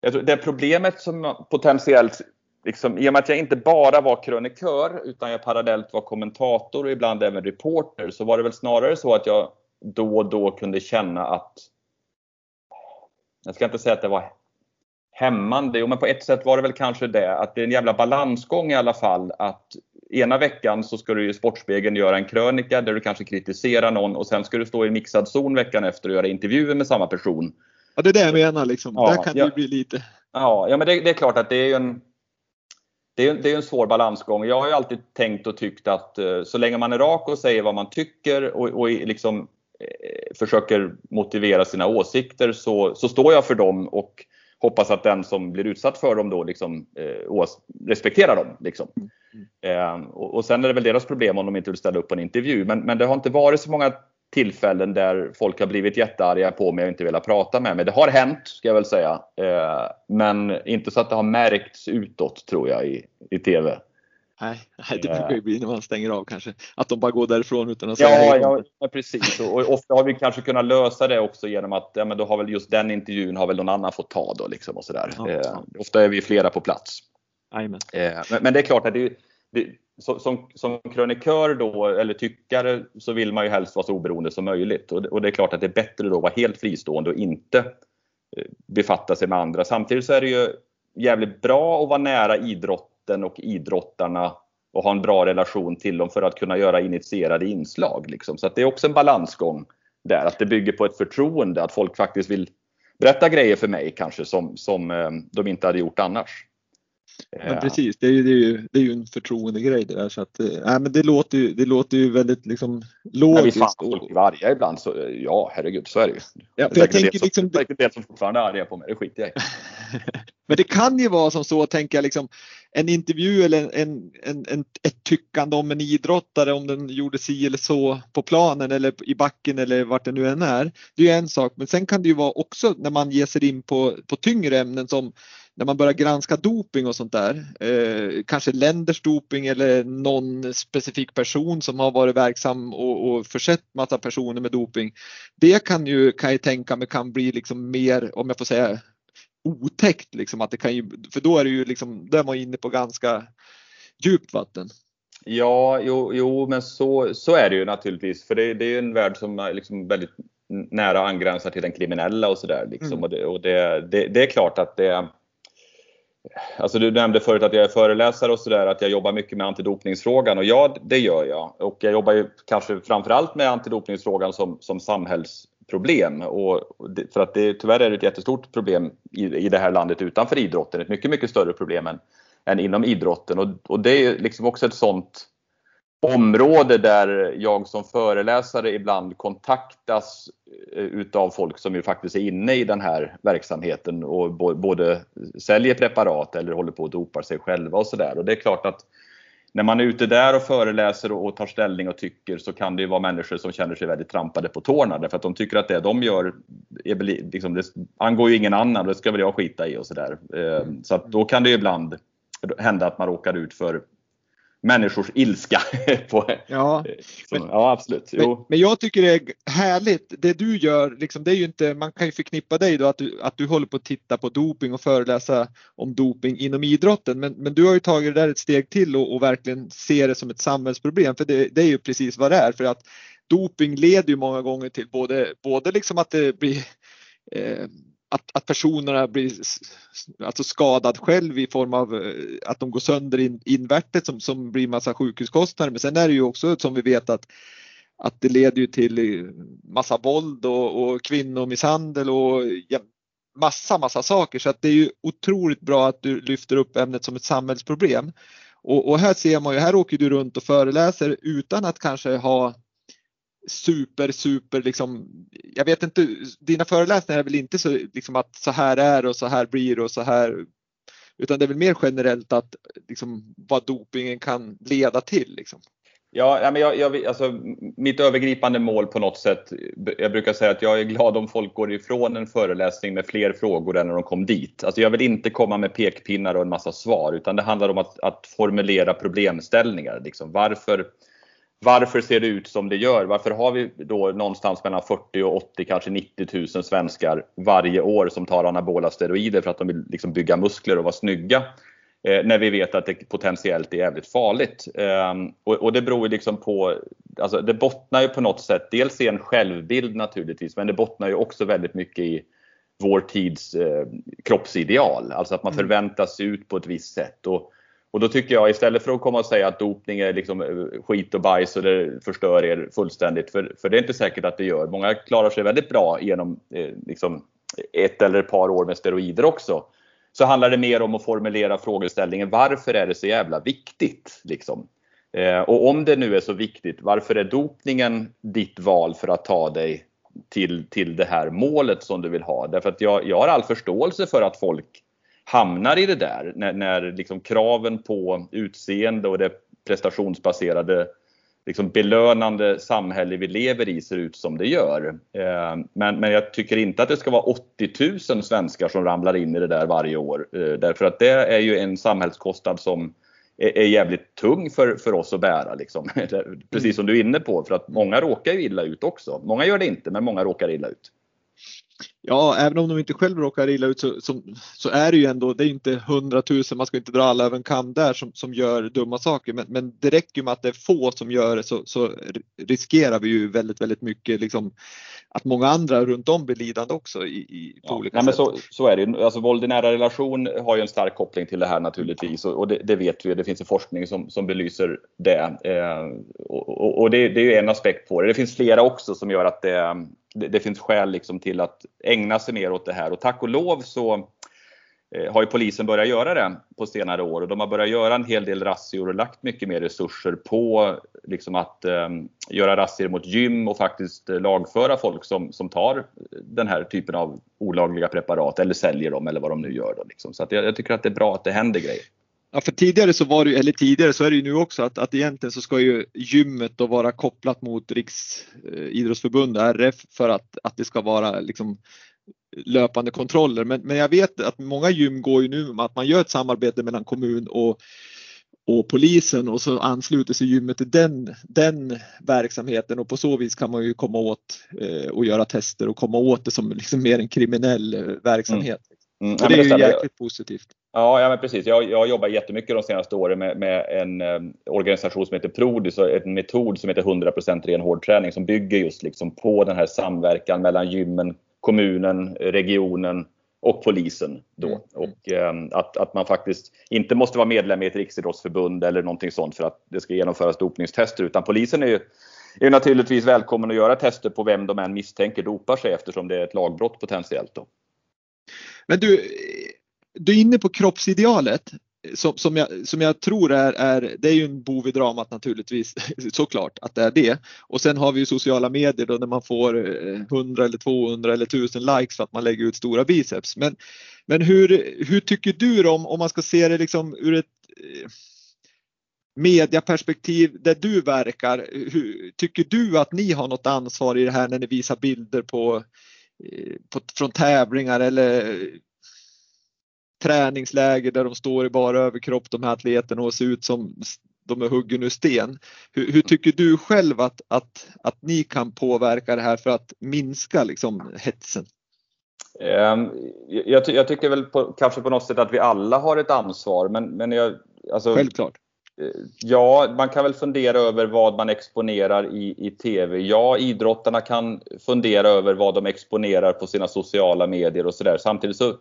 jag tror det problemet som potentiellt, liksom, i och med att jag inte bara var krönikör utan jag parallellt var kommentator och ibland även reporter så var det väl snarare så att jag då och då kunde känna att jag ska inte säga att det var hämmande, jo men på ett sätt var det väl kanske det att det är en jävla balansgång i alla fall att ena veckan så ska du i Sportspegeln göra en krönika där du kanske kritiserar någon och sen ska du stå i mixad zon veckan efter och göra intervjuer med samma person. Ja, det är det jag menar liksom. Ja, Där kan ja, det bli lite. Ja, ja men det, det, är klart att det är en det är, det är en svår balansgång. Jag har ju alltid tänkt och tyckt att eh, så länge man är rak och säger vad man tycker och, och liksom eh, försöker motivera sina åsikter så, så står jag för dem och hoppas att den som blir utsatt för dem då liksom, eh, respekterar dem. Liksom. Mm. Eh, och, och, sen är det väl deras problem om de inte vill ställa upp på en intervju. Men, men det har inte varit så många tillfällen där folk har blivit jättearga på mig och inte velat prata med mig. Det har hänt, ska jag väl säga. Eh, men inte så att det har märkts utåt, tror jag, i, i TV. Nej, det brukar ju bli när man stänger av kanske. Att de bara går därifrån utan att säga ja, ja, precis. Och ofta har vi kanske kunnat lösa det också genom att ja, men då har väl just den intervjun har väl någon annan fått ta då liksom och sådär. Ja, eh, ofta är vi flera på plats. Eh, men, men, det är klart att det, det som, som krönikör då, eller tyckare, så vill man ju helst vara så oberoende som möjligt. Och det, och det är klart att det är bättre då att vara helt fristående och inte eh, befatta sig med andra. Samtidigt så är det ju jävligt bra att vara nära idrotten och idrottarna och ha en bra relation till dem för att kunna göra initierade inslag. Liksom. Så att det är också en balansgång där, att det bygger på ett förtroende, att folk faktiskt vill berätta grejer för mig kanske som, som eh, de inte hade gjort annars. Men precis, det är ju, det är ju, det är ju en förtroendegrej det där så att, äh, men det låter ju, det låter ju väldigt liksom logiskt. Men fan blir arga ibland så ja herregud så är det ju. Ja, för jag tänker liksom. Det är del som fortfarande är arga på mig, det skiter jag i. men det kan ju vara som så, tänker jag, liksom en intervju eller en, en, en, ett tyckande om en idrottare om den gjorde si eller så på planen eller i backen eller vart det nu än är. Det är en sak, men sen kan det ju vara också när man ger sig in på, på tyngre ämnen som när man börjar granska doping och sånt där, eh, kanske länders doping eller någon specifik person som har varit verksam och, och försett massa personer med doping. Det kan ju, kan jag tänka mig kan bli liksom mer, om jag får säga otäckt liksom att det kan ju, för då är det ju liksom, där är man inne på ganska djupt vatten. Ja, jo, jo men så, så är det ju naturligtvis. För det, det är en värld som är liksom väldigt nära angränsar till den kriminella och sådär. Liksom. Mm. Och, det, och det, det, det, är klart att det Alltså du nämnde förut att jag är föreläsare och sådär, att jag jobbar mycket med antidopningsfrågan och ja, det gör jag. Och jag jobbar ju kanske framförallt med antidopningsfrågan som, som samhällsproblem. Och det, för att det, tyvärr är det ett jättestort problem i, i det här landet utanför idrotten. Ett mycket, mycket större problem än, än inom idrotten. Och, och det är liksom också ett sånt område där jag som föreläsare ibland kontaktas eh, utav folk som ju faktiskt är inne i den här verksamheten och både säljer preparat eller håller på att dopar sig själva och sådär. Och det är klart att när man är ute där och föreläser och tar ställning och tycker så kan det ju vara människor som känner sig väldigt trampade på tårna därför att de tycker att det de gör är, liksom, det angår ju ingen annan, det ska väl jag skita i och sådär. Eh, så att då kan det ju ibland hända att man råkar ut för människors ilska. på, ja, men, ja, absolut. Men, men, jag tycker det är härligt. Det du gör, liksom, det är ju inte, man kan ju förknippa dig då att du, att du håller på att titta på doping och föreläsa om doping inom idrotten. Men, men du har ju tagit det där ett steg till och, och verkligen ser det som ett samhällsproblem. För det, det, är ju precis vad det är. För att doping leder ju många gånger till både, både liksom att det blir eh, att, att personerna blir alltså skadad själv i form av eh, att de går sönder in, invärtet som, som blir massa sjukhuskostnader. Men sen är det ju också som vi vet att, att det leder ju till eh, massa våld och, och kvinnomisshandel och ja, massa, massa saker. Så att det är ju otroligt bra att du lyfter upp ämnet som ett samhällsproblem. Och, och här ser man ju, här åker du runt och föreläser utan att kanske ha super, super liksom, jag vet inte, dina föreläsningar är väl inte så liksom att så här är och så här blir och så här, utan det är väl mer generellt att liksom vad dopingen kan leda till liksom. Ja, men jag, jag, alltså, mitt övergripande mål på något sätt, jag brukar säga att jag är glad om folk går ifrån en föreläsning med fler frågor än när de kom dit. Alltså jag vill inte komma med pekpinnar och en massa svar utan det handlar om att, att formulera problemställningar. Liksom. Varför, varför ser det ut som det gör? Varför har vi då någonstans mellan 40 och 80, kanske 90 000 svenskar varje år som tar anabola steroider för att de vill liksom bygga muskler och vara snygga? Eh, när vi vet att det potentiellt är jävligt farligt. Eh, och, och, det beror ju liksom på, alltså det bottnar ju på något sätt, dels i en självbild naturligtvis, men det bottnar ju också väldigt mycket i vår tids eh, kroppsideal. Alltså att man mm. förväntas se ut på ett visst sätt. Och, och då tycker jag istället för att komma och säga att dopning är liksom eh, skit och bajs och det förstör er fullständigt, för, för det är inte säkert att det gör. Många klarar sig väldigt bra genom eh, liksom ett eller ett par år med steroider också. Så handlar det mer om att formulera frågeställningen varför är det så jävla viktigt? Liksom? Eh, och om det nu är så viktigt, varför är dopningen ditt val för att ta dig till, till det här målet som du vill ha? Därför att jag, jag har all förståelse för att folk hamnar i det där när, när liksom kraven på utseende och det prestationsbaserade liksom belönande samhälle vi lever i ser ut som det gör. Eh, men, men jag tycker inte att det ska vara 80 000 svenskar som ramlar in i det där varje år. Eh, därför att det är ju en samhällskostnad som är, är jävligt tung för, för oss att bära. Liksom. Precis som du är inne på, för att många råkar ju illa ut också. Många gör det inte, men många råkar illa ut. Ja, även om de inte själv råkar illa ut så, så, så, är det ju ändå, det är inte hundratusen, man ska inte dra alla över en kam där som, som gör dumma saker. Men, men det räcker med att det är få som gör det så, så riskerar vi ju väldigt, väldigt mycket liksom, att många andra runt om blir lidande också i, i på ja, olika nej, sätt. Men så, så är det alltså våld i nära relation har ju en stark koppling till det här naturligtvis och, och det, det, vet vi, det finns ju forskning som, som belyser det. Eh, och, och det, det, är ju en aspekt på det. Det finns flera också som gör att det, det, det finns skäl liksom till att ägna sig mer åt det här och tack och lov så eh, har ju polisen börjat göra det på senare år och de har börjat göra en hel del razzior och lagt mycket mer resurser på liksom att eh, göra razzior mot gym och faktiskt eh, lagföra folk som, som tar den här typen av olagliga preparat eller säljer dem eller vad de nu gör. Då, liksom. Så att jag, jag, tycker att det är bra att det händer grejer. Ja, för tidigare så var det eller tidigare så är det ju nu också att, att egentligen så ska ju gymmet då vara kopplat mot Riksidrottsförbundet, RF, för att, att det ska vara liksom löpande kontroller. Men, men jag vet att många gym går ju nu med att man gör ett samarbete mellan kommun och, och polisen och så ansluter sig gymmet till den, den verksamheten och på så vis kan man ju komma åt eh, och göra tester och komma åt det som liksom mer en kriminell eh, verksamhet. Mm. Mm. Det är ju jäkligt positivt. Ja, ja men precis. Jag, jag jobbar jättemycket de senaste åren med, med en eh, organisation som heter Prodis och en metod som heter 100% ren hårdträning som bygger just liksom på den här samverkan mellan gymmen, kommunen, regionen och polisen då. Mm. Och eh, att, att man faktiskt inte måste vara medlem i ett riksidrottsförbund eller någonting sånt för att det ska genomföras dopningstester utan polisen är ju är naturligtvis välkommen att göra tester på vem de än misstänker dopar sig eftersom det är ett lagbrott potentiellt. Då. Men du, du är inne på kroppsidealet eh, som, som, jag, som jag tror är, är, det är ju en bov i dramat naturligtvis, såklart att det är det. Och sen har vi ju sociala medier då när man får eh, 100 eller 200 eller 1000 likes för att man lägger ut stora biceps. Men, men hur, hur tycker du då om, om man ska se det liksom ur ett eh, mediaperspektiv där du verkar, hur, tycker du att ni har något ansvar i det här när ni visar bilder på, på från tävlingar eller träningsläger där de står i bara överkropp de här atleterna och ser ut som de är huggen ur sten. Hur, hur, tycker du själv att, att, att ni kan påverka det här för att minska liksom, hetsen? Um, jag, jag, tycker väl på, kanske på något sätt att vi alla har ett ansvar men, men jag, alltså, Självklart. Eh, ja, man kan väl fundera över vad man exponerar i, i TV. Ja, idrottarna kan fundera över vad de exponerar på sina sociala medier och sådär. Samtidigt så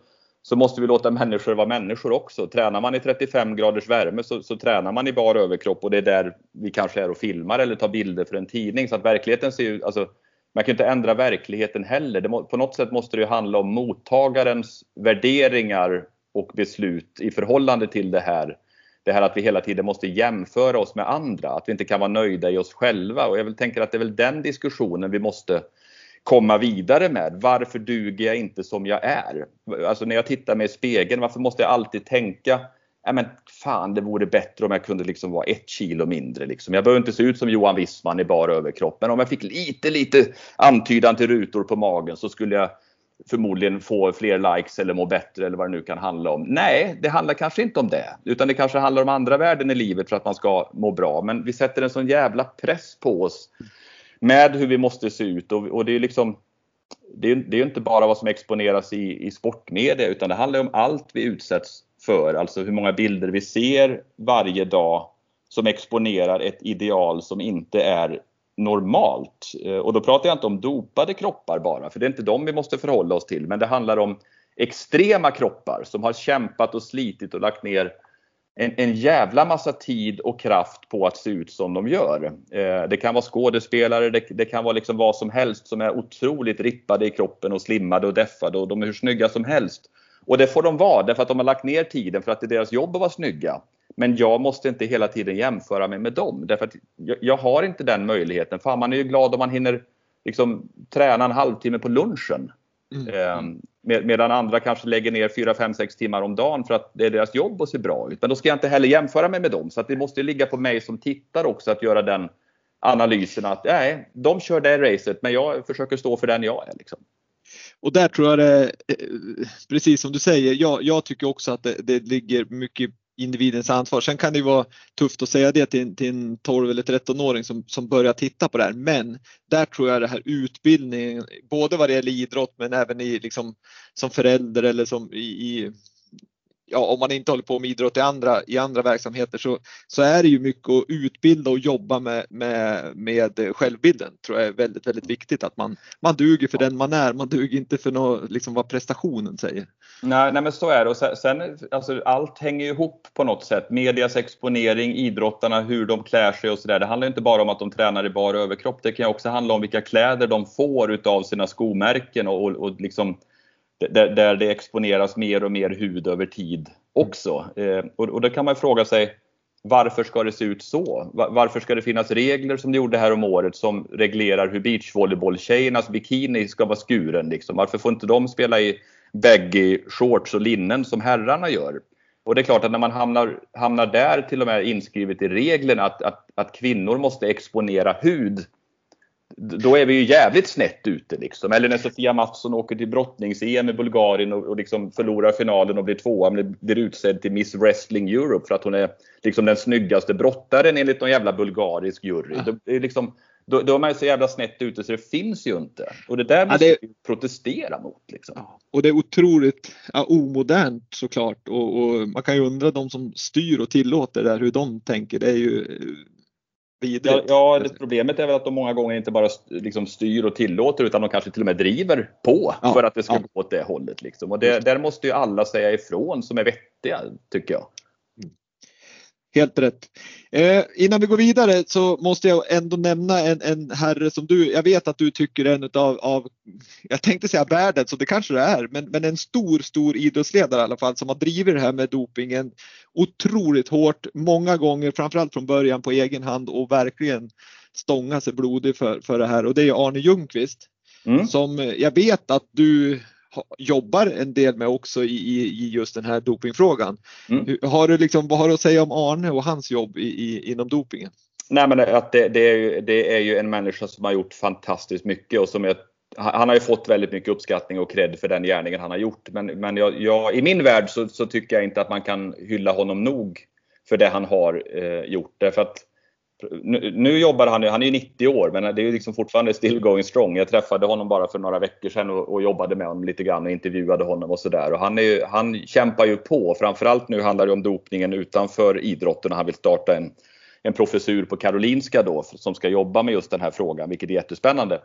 så måste vi låta människor vara människor också. Tränar man i 35 graders värme så, så tränar man i bar överkropp och det är där vi kanske är och filmar eller tar bilder för en tidning. Så att verkligheten ser ju, alltså, man kan inte ändra verkligheten heller. Det må, på något sätt måste det ju handla om mottagarens värderingar och beslut i förhållande till det här. Det här att vi hela tiden måste jämföra oss med andra, att vi inte kan vara nöjda i oss själva. Och jag vill tänker att det är väl den diskussionen vi måste komma vidare med. Varför duger jag inte som jag är? Alltså när jag tittar mig i spegeln, varför måste jag alltid tänka Nej, men fan, det vore bättre om jag kunde liksom vara ett kilo mindre. Liksom. Jag behöver inte se ut som Johan Wissman i bara överkropp, men om jag fick lite, lite antydan till rutor på magen så skulle jag förmodligen få fler likes eller må bättre eller vad det nu kan handla om. Nej, det handlar kanske inte om det, utan det kanske handlar om andra värden i livet för att man ska må bra. Men vi sätter en sån jävla press på oss med hur vi måste se ut och, och det är liksom det är, det är inte bara vad som exponeras i, i sportmedia utan det handlar om allt vi utsätts för. Alltså hur många bilder vi ser varje dag som exponerar ett ideal som inte är normalt. Eh, och då pratar jag inte om dopade kroppar bara, för det är inte dem vi måste förhålla oss till. Men det handlar om extrema kroppar som har kämpat och slitit och lagt ner en, en jävla massa tid och kraft på att se ut som de gör. Eh, det kan vara skådespelare, det, det, kan vara liksom vad som helst som är otroligt rippade i kroppen och slimmade och deffade och de är hur snygga som helst. Och det får de vara därför att de har lagt ner tiden för att det är deras jobb att vara snygga. Men jag måste inte hela tiden jämföra mig med dem därför att jag, jag har inte den möjligheten. Fan, man är ju glad om man hinner liksom, träna en halvtimme på lunchen. Mm. Eh, med, medan andra kanske lägger ner 4, 5, 6 timmar om dagen för att det är deras jobb att se bra ut. Men då ska jag inte heller jämföra mig med dem. Så att det måste ligga på mig som tittare också att göra den analysen att nej, de kör det racet men jag försöker stå för den jag är. Liksom. Och där tror jag det, eh, precis som du säger, jag, jag tycker också att det, det ligger mycket individens ansvar. Sen kan det ju vara tufft att säga det till, till en 12 eller 13-åring som, som börjar titta på det här. Men där tror jag det här utbildningen, både vad det gäller idrott men även i, liksom, som förälder eller som i, i ja, om man inte håller på med idrott i andra, i andra verksamheter så, så är det ju mycket att utbilda och jobba med, med, med självbilden. tror jag är väldigt, väldigt viktigt att man, man duger för den man är. Man duger inte för något, liksom vad prestationen säger. Nej, nej men så är det. Och sen, sen alltså, allt hänger ihop på något sätt. Medias exponering, idrottarna, hur de klär sig och sådär. Det handlar inte bara om att de tränar i bara överkropp. Det kan också handla om vilka kläder de får utav sina skomärken och, och, och liksom där, där det exponeras mer och mer hud över tid också. Eh, och, och då kan man fråga sig varför ska det se ut så? Varför ska det finnas regler som det gjorde här om året som reglerar hur beachvolleybolltjejernas bikini ska vara skuren? Liksom? Varför får inte de spela i baggy shorts och linnen som herrarna gör? Och det är klart att när man hamnar, hamnar där till och med inskrivet i reglerna att, att, att kvinnor måste exponera hud då är vi ju jävligt snett ute liksom. Eller när Sofia Mattsson åker till brottnings-EM i Bulgarien och, och liksom förlorar finalen och blir tvåa men blir utsedd till Miss Wrestling Europe för att hon är liksom den snyggaste brottaren enligt någon jävla bulgarisk jury. Ja. Då, är liksom, då, då är man så jävla snett ute så det finns ju inte. Och det där måste ja, det... vi protestera mot. Liksom. Ja, och det är otroligt ja, omodernt såklart. Och, och, man kan ju undra de som styr och tillåter det där hur de tänker. Det är ju vidrigt. Ja, ja problemet är väl att de många gånger inte bara liksom styr och tillåter utan de kanske till och med driver på ja, för att det ska ja. gå åt det hållet. Liksom. Och det, där måste ju alla säga ifrån som är vettiga, tycker jag. Helt rätt. Eh, innan vi går vidare så måste jag ändå nämna en, en herre som du, jag vet att du tycker är en utav, av, jag tänkte säga världens, och det kanske det är, men, men en stor, stor idrottsledare i alla fall som har drivit det här med dopingen otroligt hårt, många gånger, framförallt från början på egen hand och verkligen stånga sig blodig för, för det här och det är Arne Ljungqvist. Mm. Som jag vet att du jobbar en del med också i, i just den här dopingfrågan. Mm. Har du liksom, vad har du att säga om Arne och hans jobb i, i, inom dopingen? Nej, men att det, det, är ju, det är ju en människa som har gjort fantastiskt mycket och som jag han har ju fått väldigt mycket uppskattning och cred för den gärningen han har gjort. Men, men jag, jag, i min värld så, så, tycker jag inte att man kan hylla honom nog för det han har eh, gjort. Därför att nu, nu, jobbar han, ju, han är ju 90 år men det är ju liksom fortfarande still going strong. Jag träffade honom bara för några veckor sedan och, och jobbade med honom lite grann och intervjuade honom och sådär. Och han, är han kämpar ju på. Framförallt nu handlar det om dopningen utanför idrotten och han vill starta en, en professur på Karolinska då som ska jobba med just den här frågan, vilket är jättespännande.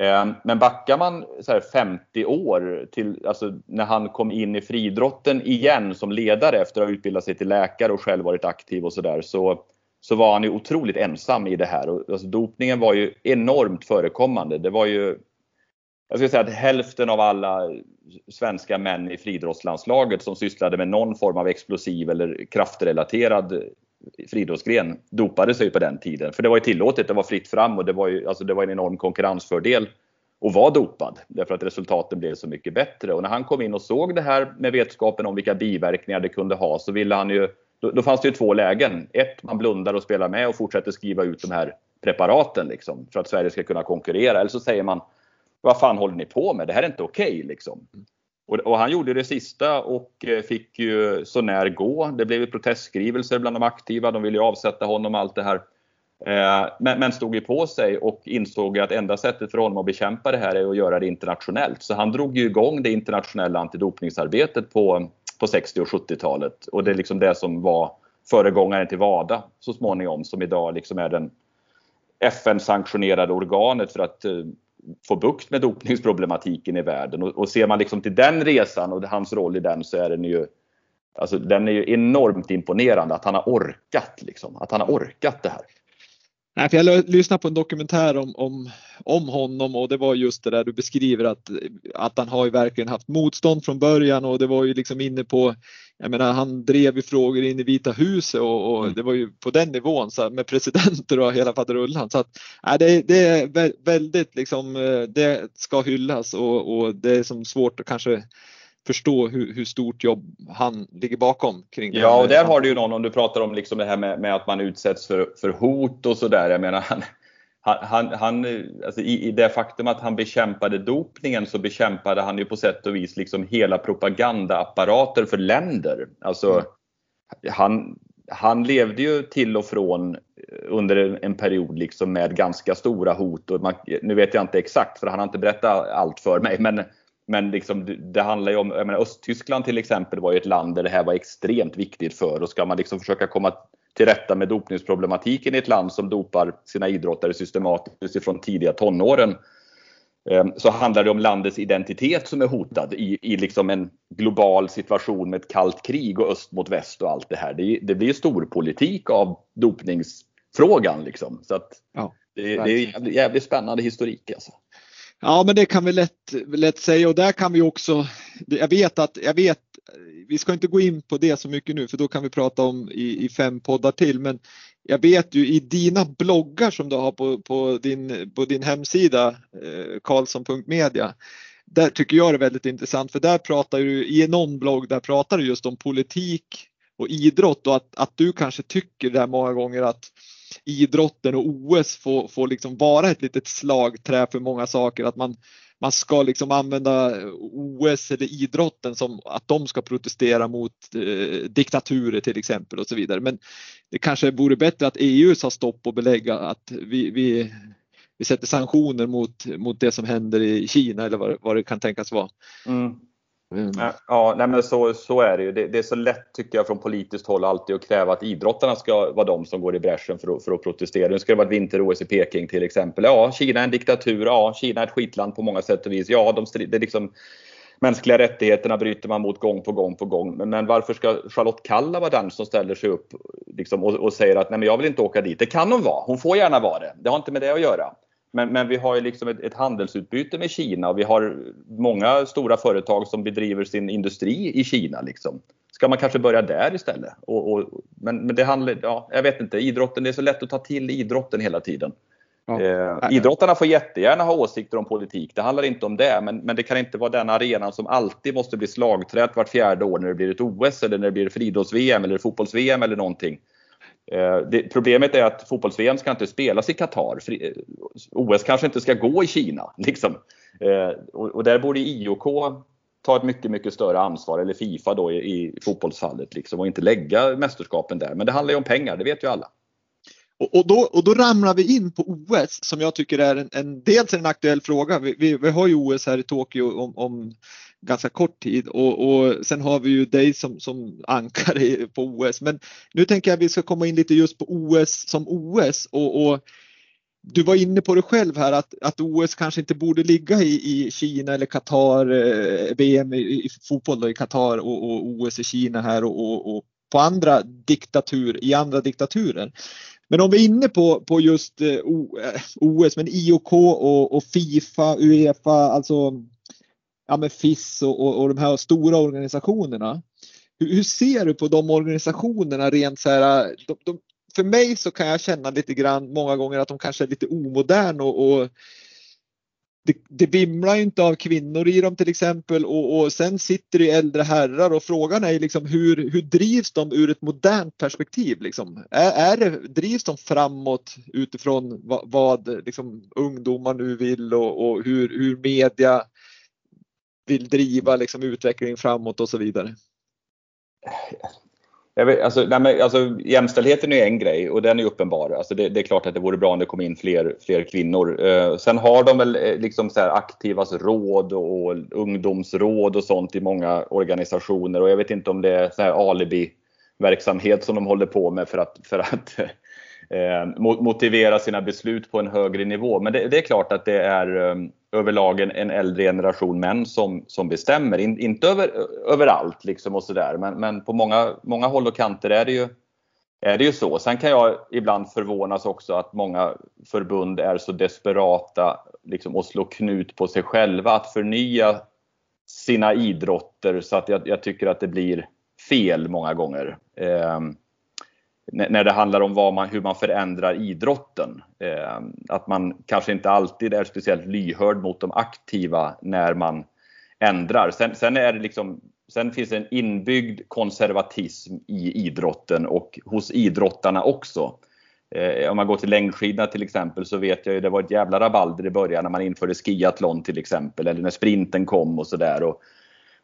Ehm, men backar man så 50 år till alltså när han kom in i friidrotten igen som ledare efter att ha utbildat sig till läkare och själv varit aktiv och sådär så, så så var han ju otroligt ensam i det här. Och, alltså, dopningen var ju enormt förekommande. Det var ju jag skulle säga att hälften av alla svenska män i friidrottslandslaget som sysslade med någon form av explosiv eller kraftrelaterad friidrottsgren dopade sig på den tiden. För det var ju tillåtet, det var fritt fram och det var ju alltså det var en enorm konkurrensfördel att vara dopad. Därför att resultaten blev så mycket bättre. Och när han kom in och såg det här med vetskapen om vilka biverkningar det kunde ha så ville han ju då, då fanns det ju två lägen. Ett, man blundar och spelar med och fortsätter skriva ut de här preparaten liksom, för att Sverige ska kunna konkurrera. Eller så säger man, vad fan håller ni på med? Det här är inte okej. Okay, liksom. Och, och, han gjorde det sista och eh, fick ju så när gå. Det blev protestskrivelser bland de aktiva. De ville ju avsätta honom och allt det här. Eh, men, men stod ju på sig och insåg att enda sättet för honom att bekämpa det här är att göra det internationellt. Så han drog ju igång det internationella antidopningsarbetet på, på 60 och 70-talet. Och det är liksom det som var föregångaren till WADA så småningom, som idag liksom är den FN-sanktionerade organet för att eh, få bukt med dopningsproblematiken i världen. Och, och ser man liksom till den resan och hans roll i den så är den ju Alltså den är ju enormt imponerande att han har orkat liksom, att han har orkat det här. Nej, för jag lyssnade på en dokumentär om, om, om honom och det var just det där du beskriver att, att han har ju verkligen haft motstånd från början och det var ju liksom inne på, jag menar han drev ju frågor in i Vita huset och, och mm. det var ju på den nivån så med presidenter och hela faderullan. Så att, nej, det, det är väldigt liksom, eh, det ska hyllas och, och det är som svårt att kanske förstå hur, hur, stort jobb han ligger bakom. Kring det ja, och där har du ju någon, om du pratar om liksom det här med, med att man utsätts för, för hot och sådär. Jag menar, han, han, han, alltså i, i, det faktum att han bekämpade dopningen så bekämpade han ju på sätt och vis liksom hela propagandaapparater för länder. Alltså, mm. han, han levde ju till och från under en, en period liksom med ganska stora hot. Och man, nu vet jag inte exakt för han har inte berättat allt för mig. Men men liksom, det handlar ju om, jag menar, Östtyskland till exempel var ju ett land där det här var extremt viktigt för. Och ska man liksom försöka komma till rätta med dopningsproblematiken i ett land som dopar sina idrottare systematiskt ifrån tidiga tonåren Ehm, så handlar det om landets identitet som är hotad i, i liksom en global situation med ett kallt krig och öst mot väst och allt det här. Det, det blir storpolitik av dopningsfrågan. Liksom. Så att ja, det, det, är jävligt, jävligt spännande historik. Alltså. Ja, men det kan vi lätt, lätt säga och där kan vi också. Jag vet att jag vet. Vi ska inte gå in på det så mycket nu för då kan vi prata om i, i fem poddar till. Men jag vet ju i dina bloggar som du har på, på, din, på din hemsida eh, karlsson.media. Där tycker jag det är väldigt intressant för där pratar du i någon blogg där pratar du just om politik och idrott och att, att du kanske tycker där många gånger att idrotten och OS får, får liksom vara ett litet slagträ för många saker. Att man, man ska liksom använda OS eller idrotten som att de ska protestera mot eh, diktaturer till exempel och så vidare. Men det kanske vore bättre att EU sa stopp och belägga att vi, vi, vi sätter sanktioner mot, mot det som händer i Kina eller vad, vad det kan tänkas vara. Mm. Mm. Ja, nej men så, så är det ju. Det, det, är så lätt tycker jag från politiskt håll alltid att kräva att idrottarna ska vara de som går i bräschen för att, för att protestera. Nu ska det vara ett vinter-OS i Peking till exempel. Ja, Kina är en diktatur. Ja, Kina är ett skitland på många sätt och vis. Ja, de, det är liksom, mänskliga rättigheterna bryter man mot gång på gång på gång. Men, men varför ska Charlotte Kalla vara den som ställer sig upp liksom, och, och, säger att nej, men jag vill inte åka dit? Det kan hon vara. Hon får gärna vara det. Det har inte med det att göra. Men, men vi har ju liksom ett, ett, handelsutbyte med Kina och vi har många stora företag som bedriver sin industri i Kina. Liksom. Ska man kanske börja där istället? Och, och, men, men det handlar, ja, jag vet inte, idrotten, det är så lätt att ta till idrotten hela tiden. Ja. Eh, idrottarna får jättegärna ha åsikter om politik, det handlar inte om det. Men, men det kan inte vara den arenan som alltid måste bli slagträt vart fjärde år när det blir ett OS eller när det blir friidrotts-VM eller fotbolls-VM eller någonting. Eh, det, problemet är att fotbolls-VM ska inte spelas i Qatar. Eh, OS kanske inte ska gå i Kina. Liksom. Eh, och, och, där borde IOK ta ett mycket, mycket större ansvar, eller Fifa då i, i fotbollsfallet, liksom, och inte lägga mästerskapen där. Men det handlar ju om pengar, det vet ju alla. Och, och, då, och då ramlar vi in på OS som jag tycker är en, en dels en aktuell fråga. Vi, vi, vi har ju OS här i Tokyo om, om ganska kort tid och, och sen har vi ju dig som, som ankare på OS. Men nu tänker jag att vi ska komma in lite just på OS som OS och, och du var inne på det själv här att, att OS kanske inte borde ligga i, i Kina eller Qatar, eh, VM i, i fotboll då, i Qatar och, och, OS i Kina här och, och, på andra diktatur, i andra diktaturer. Men om vi är inne på, på just eh, OS, eh, men IOK och, och Fifa, Uefa, alltså ja, med FIS och, och, och de här stora organisationerna. Hur, hur, ser du på de organisationerna rent så här? De, de, för mig så kan jag känna lite grann många gånger att de kanske är lite omoderna och, och det, det vimlar inte av kvinnor i dem till exempel och, och sen sitter det äldre herrar och frågan är liksom hur, hur drivs de ur ett modernt perspektiv? Liksom? Är, är det, drivs de framåt utifrån vad, vad liksom, ungdomar nu vill och, och hur, hur media vill driva liksom utvecklingen framåt och så vidare? Jag vet, alltså, nej, men, alltså, jämställdheten är en grej och den är uppenbar. Alltså, det, det, är klart att det vore bra om det kom in fler, fler kvinnor. Eh, sen har de väl eh, liksom så här aktivas råd och, och ungdomsråd och sånt i många organisationer och jag vet inte om det är här alibi verksamhet som de håller på med för att, för att eh, motivera sina beslut på en högre nivå. Men det, det är klart att det är eh, överlag en, en äldre generation män som, som bestämmer. In, inte över, överallt liksom och sådär men, men på många, många håll och kanter är det ju är det ju så. Sen kan jag ibland förvånas också att många förbund är så desperata liksom, och slår knut på sig själva att förnya sina idrotter så att jag, jag tycker att det blir fel många gånger. Eh, när det handlar om man, hur man förändrar idrotten. Eh, att man kanske inte alltid är speciellt lyhörd mot de aktiva när man ändrar. Sen, sen, är det liksom, sen finns det en inbyggd konservatism i idrotten och hos idrottarna också. Eh, om man går till längdskidorna till exempel så vet jag ju det var ett jävla rabalder i början när man införde skiathlon till exempel eller när sprinten kom och sådär.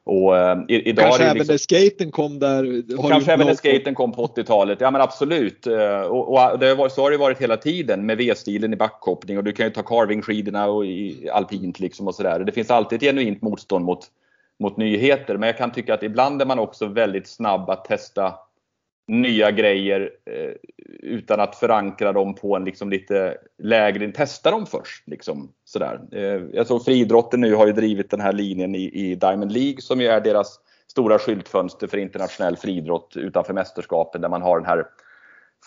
Och, eh, idag kanske liksom, även när skaten kom där. Kanske även när skaten kom på 80-talet. Ja men absolut. Eh, och, och det var, så har det varit hela tiden med V-stilen i backhoppning och du kan ju ta carving-skidorna och i alpint liksom och sådär. Det finns alltid ett genuint motstånd mot, mot nyheter. Men jag kan tycka att ibland är man också väldigt snabb att testa nya grejer eh, utan att förankra dem på en liksom lite lägre, testa dem först. Liksom, sådär. Eh, jag såg friidrotten nu har ju drivit den här linjen i, i Diamond League som ju är deras stora skyltfönster för internationell friidrott utanför mästerskapen där man har den här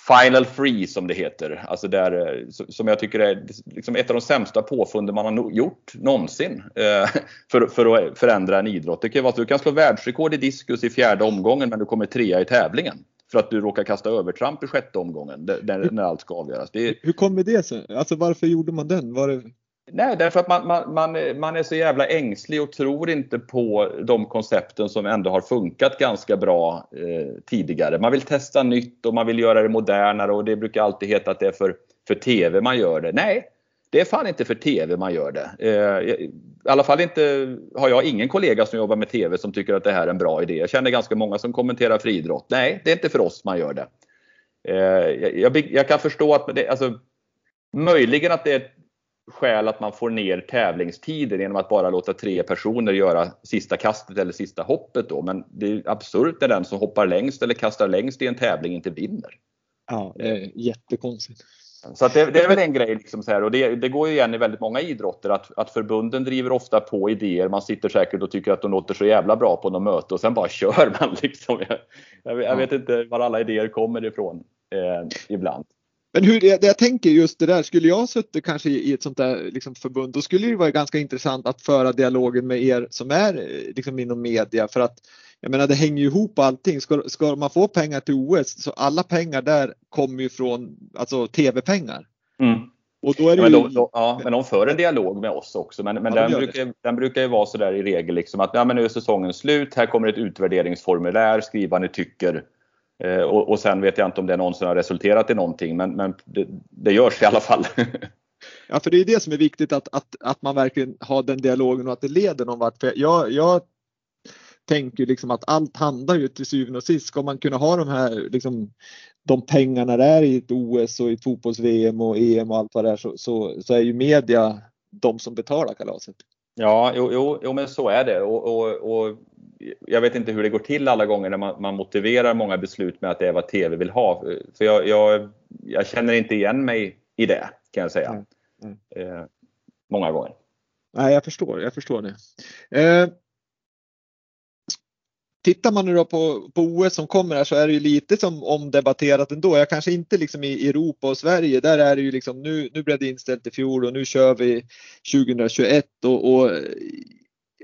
Final Free som det heter. Alltså där, eh, som jag tycker är liksom ett av de sämsta påfunden man har gjort någonsin eh, för, för att förändra en idrott. Det kan vara att du kan slå världsrekord i diskus i fjärde omgången men du kommer trea i tävlingen för att du råkar kasta övertramp i sjätte omgången när, när allt ska avgöras. Är... Hur kommer det sig? Alltså varför gjorde man den? Var det... Nej, därför att man, man, man, man, är så jävla ängslig och tror inte på de koncepten som ändå har funkat ganska bra eh, tidigare. Man vill testa nytt och man vill göra det modernare och det brukar alltid heta att det är för, för TV man gör det. Nej, det är fan inte för TV man gör det. Eh, i alla fall inte, har jag ingen kollega som jobbar med TV som tycker att det här är en bra idé. Jag känner ganska många som kommenterar friidrott. Nej, det är inte för oss man gör det. Eh, jag, jag kan förstå att det, alltså, möjligen att det är ett skäl att man får ner tävlingstiden genom att bara låta tre personer göra sista kastet eller sista hoppet då. Men det är absurt när den som hoppar längst eller kastar längst i en tävling inte vinner. Ja, det är jättekonstigt. Så det, det, är väl en grej. Liksom så här, och det, det, går ju igen i väldigt många idrotter att, att förbunden driver ofta på idéer. Man sitter säkert och tycker att de låter så jävla bra på något möte och sen bara kör man. Liksom. Jag, jag, jag vet inte var alla idéer kommer ifrån eh, ibland. Men hur, det, jag tänker just det där, skulle jag suttit kanske i ett sånt där liksom förbund, då skulle det vara ganska intressant att föra dialogen med er som är liksom inom media för att jag menar det hänger ju ihop allting. Ska, ska man få pengar till OS så alla pengar där kommer ju från alltså tv-pengar. Mm. Och då är det ja, men, de, de, ja, men de för en dialog med oss också. Men, men ja, den, brukar, den brukar ju vara sådär i regel liksom att ja, men nu är säsongen slut. Här kommer ett utvärderingsformulär. Skriv vad ni tycker. Eh, och, och, sen vet jag inte om det någonsin har resulterat i någonting. Men, men det, det görs i alla fall. ja, för det är det som är viktigt att, att, att man verkligen har den dialogen och att det leder någon vart. För jag, jag tänker liksom att allt handlar ju till syvende och sist. Ska man kunna ha de här liksom, de pengarna det är i ett OS och i fotbolls-VM och EM och allt vad det är så, så, så är ju media de som betalar kalaset. Ja, jo, jo, jo men så är det. Och, och, och, jag vet inte hur det går till alla gånger när man, man, motiverar många beslut med att det är vad TV vill ha. För jag, jag, jag känner inte igen mig i det kan jag säga. Mm. Mm. Eh, många gånger. Nej, jag förstår, jag förstår det. Eh, Tittar man nu då på, på OS som kommer här så är det ju lite som omdebatterat ändå. Jag kanske inte liksom i Europa och Sverige, där är det ju liksom nu, nu blev det inställt i fjol och nu kör vi 2021 och, och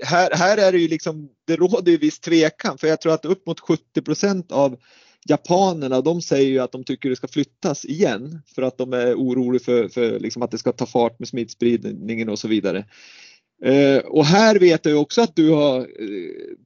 här, här är det ju liksom, det råder ju viss tvekan för jag tror att upp mot 70 procent av japanerna de säger ju att de tycker det ska flyttas igen för att de är oroliga för, för liksom att det ska ta fart med smittspridningen och så vidare. Eh, och här vet jag också att du har eh,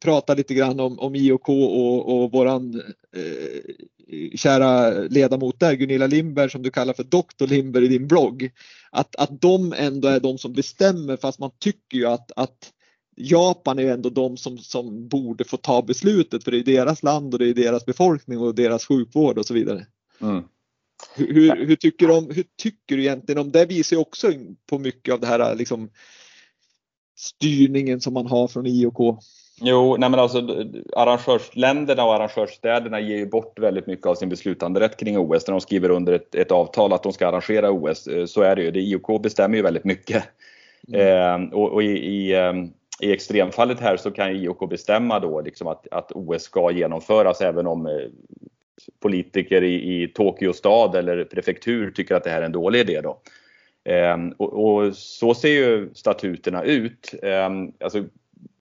pratat lite grann om, om IOK och, och våran eh, kära ledamot där, Gunilla Lindberg som du kallar för Dr Lindberg i din blogg. Att, att de ändå är de som bestämmer fast man tycker ju att, att Japan är ändå de som, som borde få ta beslutet för det är deras land och det är deras befolkning och deras sjukvård och så vidare. Mm. Hur, hur, hur, tycker du om, hur tycker du egentligen om det visar ju också på mycket av det här liksom styrningen som man har från IOK? Jo, nej men alltså arrangörsländerna och arrangörsstäderna ger ju bort väldigt mycket av sin beslutanderätt kring OS när de skriver under ett, ett avtal att de ska arrangera OS. Eh, så är det ju. Det, IOK bestämmer ju väldigt mycket. Mm. Eh, och, och i, i, ehm, i, extremfallet här så kan IOK bestämma då liksom att, att OS ska genomföras även om eh, politiker i, i Tokyo stad eller prefektur tycker att det här är en dålig idé. Då. Ehm, och, och, så ser ju statuterna ut. Ehm, alltså,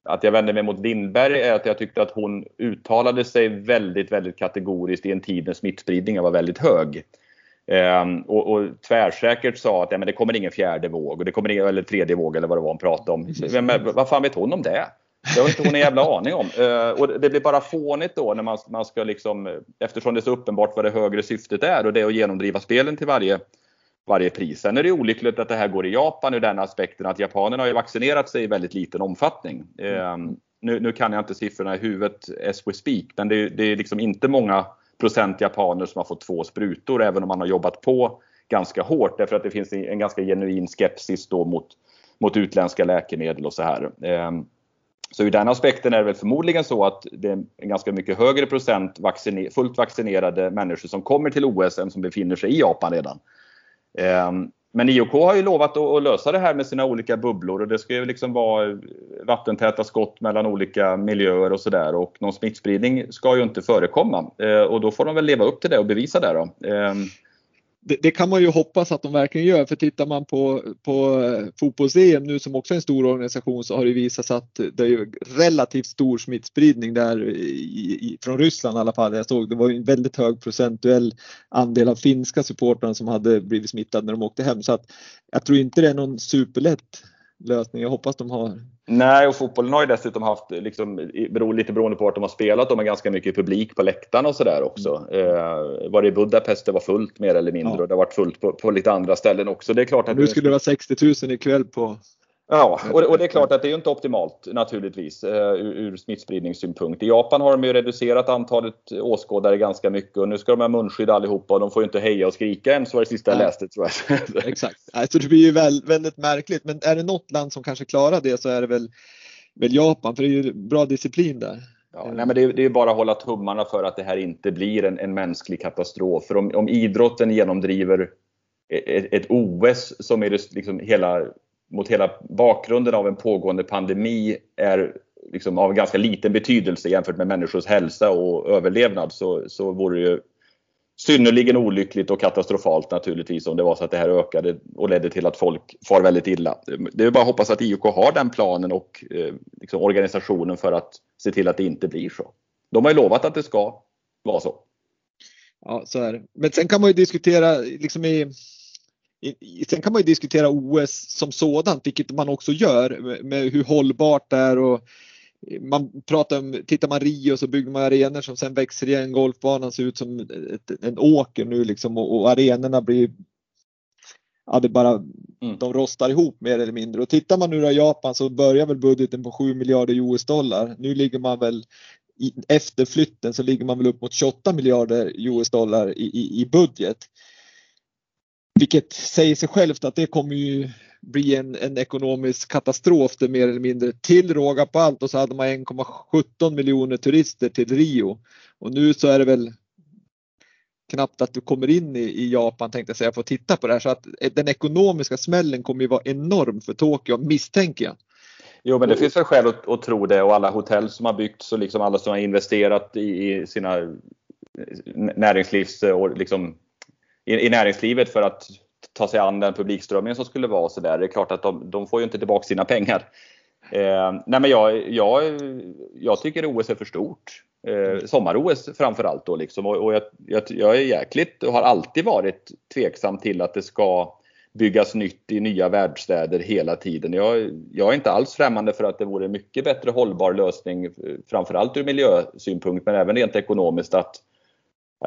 att jag vände mig mot Lindberg är att jag tyckte att hon uttalade sig väldigt, väldigt kategoriskt i en tid när smittspridningen var väldigt hög. Um, och, och tvärsäkert sa att ja, men det kommer ingen fjärde våg, och det kommer ingen, eller tredje våg eller vad det var hon pratade om. Men, vad fan vet hon om det? Det har inte hon en jävla aning om. Uh, och det blir bara fånigt då när man, man ska liksom, eftersom det är så uppenbart vad det högre syftet är och det är att genomdriva spelen till varje varje pris. Sen är det olyckligt att det här går i Japan ur den aspekten att japanerna har ju vaccinerat sig i väldigt liten omfattning. Eh, nu, nu kan jag inte siffrorna i huvudet as we speak, men det, det är liksom inte många procent japaner som har fått två sprutor även om man har jobbat på ganska hårt därför att det finns en ganska genuin skepsis då mot, mot utländska läkemedel och så här. Ehm, så ur den aspekten är det väl förmodligen så att det är en ganska mycket högre procent vacciner, fullt vaccinerade människor som kommer till OS än som befinner sig i Japan redan. Ehm, men IOK har ju lovat att lösa det här med sina olika bubblor och det ska ju liksom vara vattentäta skott mellan olika miljöer och sådär och någon smittspridning ska ju inte förekomma. Ehm, och då får de väl leva upp till det och bevisa det då. Ehm, det, det, kan man ju hoppas att de verkligen gör för tittar man på, på eh, fotbolls-EM nu som också är en stor organisation så har det visat sig att det är relativt stor smittspridning där i, i, från Ryssland i alla fall. Jag såg det var en väldigt hög procentuell andel av finska supportrarna som hade blivit smittade när de åkte hem så att jag tror inte det är någon superlätt lösning. Jag hoppas de har. Nej, och fotbollen har ju dessutom haft, liksom, lite beroende på vart de har spelat, de har ganska mycket publik på läktarna och sådär också. Mm. Eh, var det i Budapest det var fullt mer eller mindre ja. och det har varit fullt på, på, lite andra ställen också. Det är klart att nu skulle det vara 60 000 ikväll på Ja, och, och, det är klart att det är inte optimalt naturligtvis eh, ur, ur smittspridningssynpunkt. I Japan har de ju reducerat antalet åskådare ganska mycket och nu ska de ha munskydd allihopa och de får ju inte heja och skrika ens var det sista jag läste tror jag. Exakt, alltså, det blir ju väl, väldigt märkligt men är det något land som kanske klarar det så är det väl, väl Japan för det är ju bra disciplin där. Ja, nej, men det, är, det är bara att hålla tummarna för att det här inte blir en, en mänsklig katastrof. För om, om idrotten genomdriver ett, ett OS som är det, liksom hela mot hela bakgrunden av en pågående pandemi är liksom av ganska liten betydelse jämfört med människors hälsa och överlevnad så, så vore det ju synnerligen olyckligt och katastrofalt naturligtvis om det var så att det här ökade och ledde till att folk far väldigt illa. Det är bara att hoppas att IOK har den planen och eh, liksom organisationen för att se till att det inte blir så. De har ju lovat att det ska vara så. Ja, så är det. Men sen kan man ju diskutera liksom i Sen kan man ju diskutera OS som sådant, vilket man också gör med hur hållbart det är och man pratar om, tittar man Rio så bygger man arenor som sen växer igen. Golfbanan ser ut som ett, en åker nu liksom och, och arenorna blir Ja, det bara, mm. de rostar ihop mer eller mindre. Och tittar man nu i Japan så börjar väl budgeten på 7 miljarder US-dollar. Nu ligger man väl i, efter flytten så ligger man väl upp mot 28 miljarder US-dollar i, i, i budget. Vilket säger sig självt att det kommer ju bli en, en ekonomisk katastrof det mer eller mindre. Till råga på allt och så hade man 1,17 miljoner turister till Rio. Och nu så är det väl knappt att du kommer in i, i Japan tänkte jag säga för att titta på det här. Så att den ekonomiska smällen kommer ju vara enorm för Tokyo misstänker jag. Jo men det finns väl skäl att, att, tro det och alla hotell som har byggts och liksom alla som har investerat i, i sina eh, näringslivs och liksom i, i näringslivet för att ta sig an den publikströmningen som skulle vara så där. Det är klart att de, de får ju inte tillbaka sina pengar. Eh, nej men jag, jag, jag tycker OS är för stort. Eh, Sommar-OS framförallt då liksom. Och, och jag, jag, jag, är jäkligt och har alltid varit tveksam till att det ska byggas nytt i nya världsstäder hela tiden. Jag, jag är inte alls främmande för att det vore mycket bättre hållbar lösning, eh, framförallt ur miljösynpunkt men även rent ekonomiskt att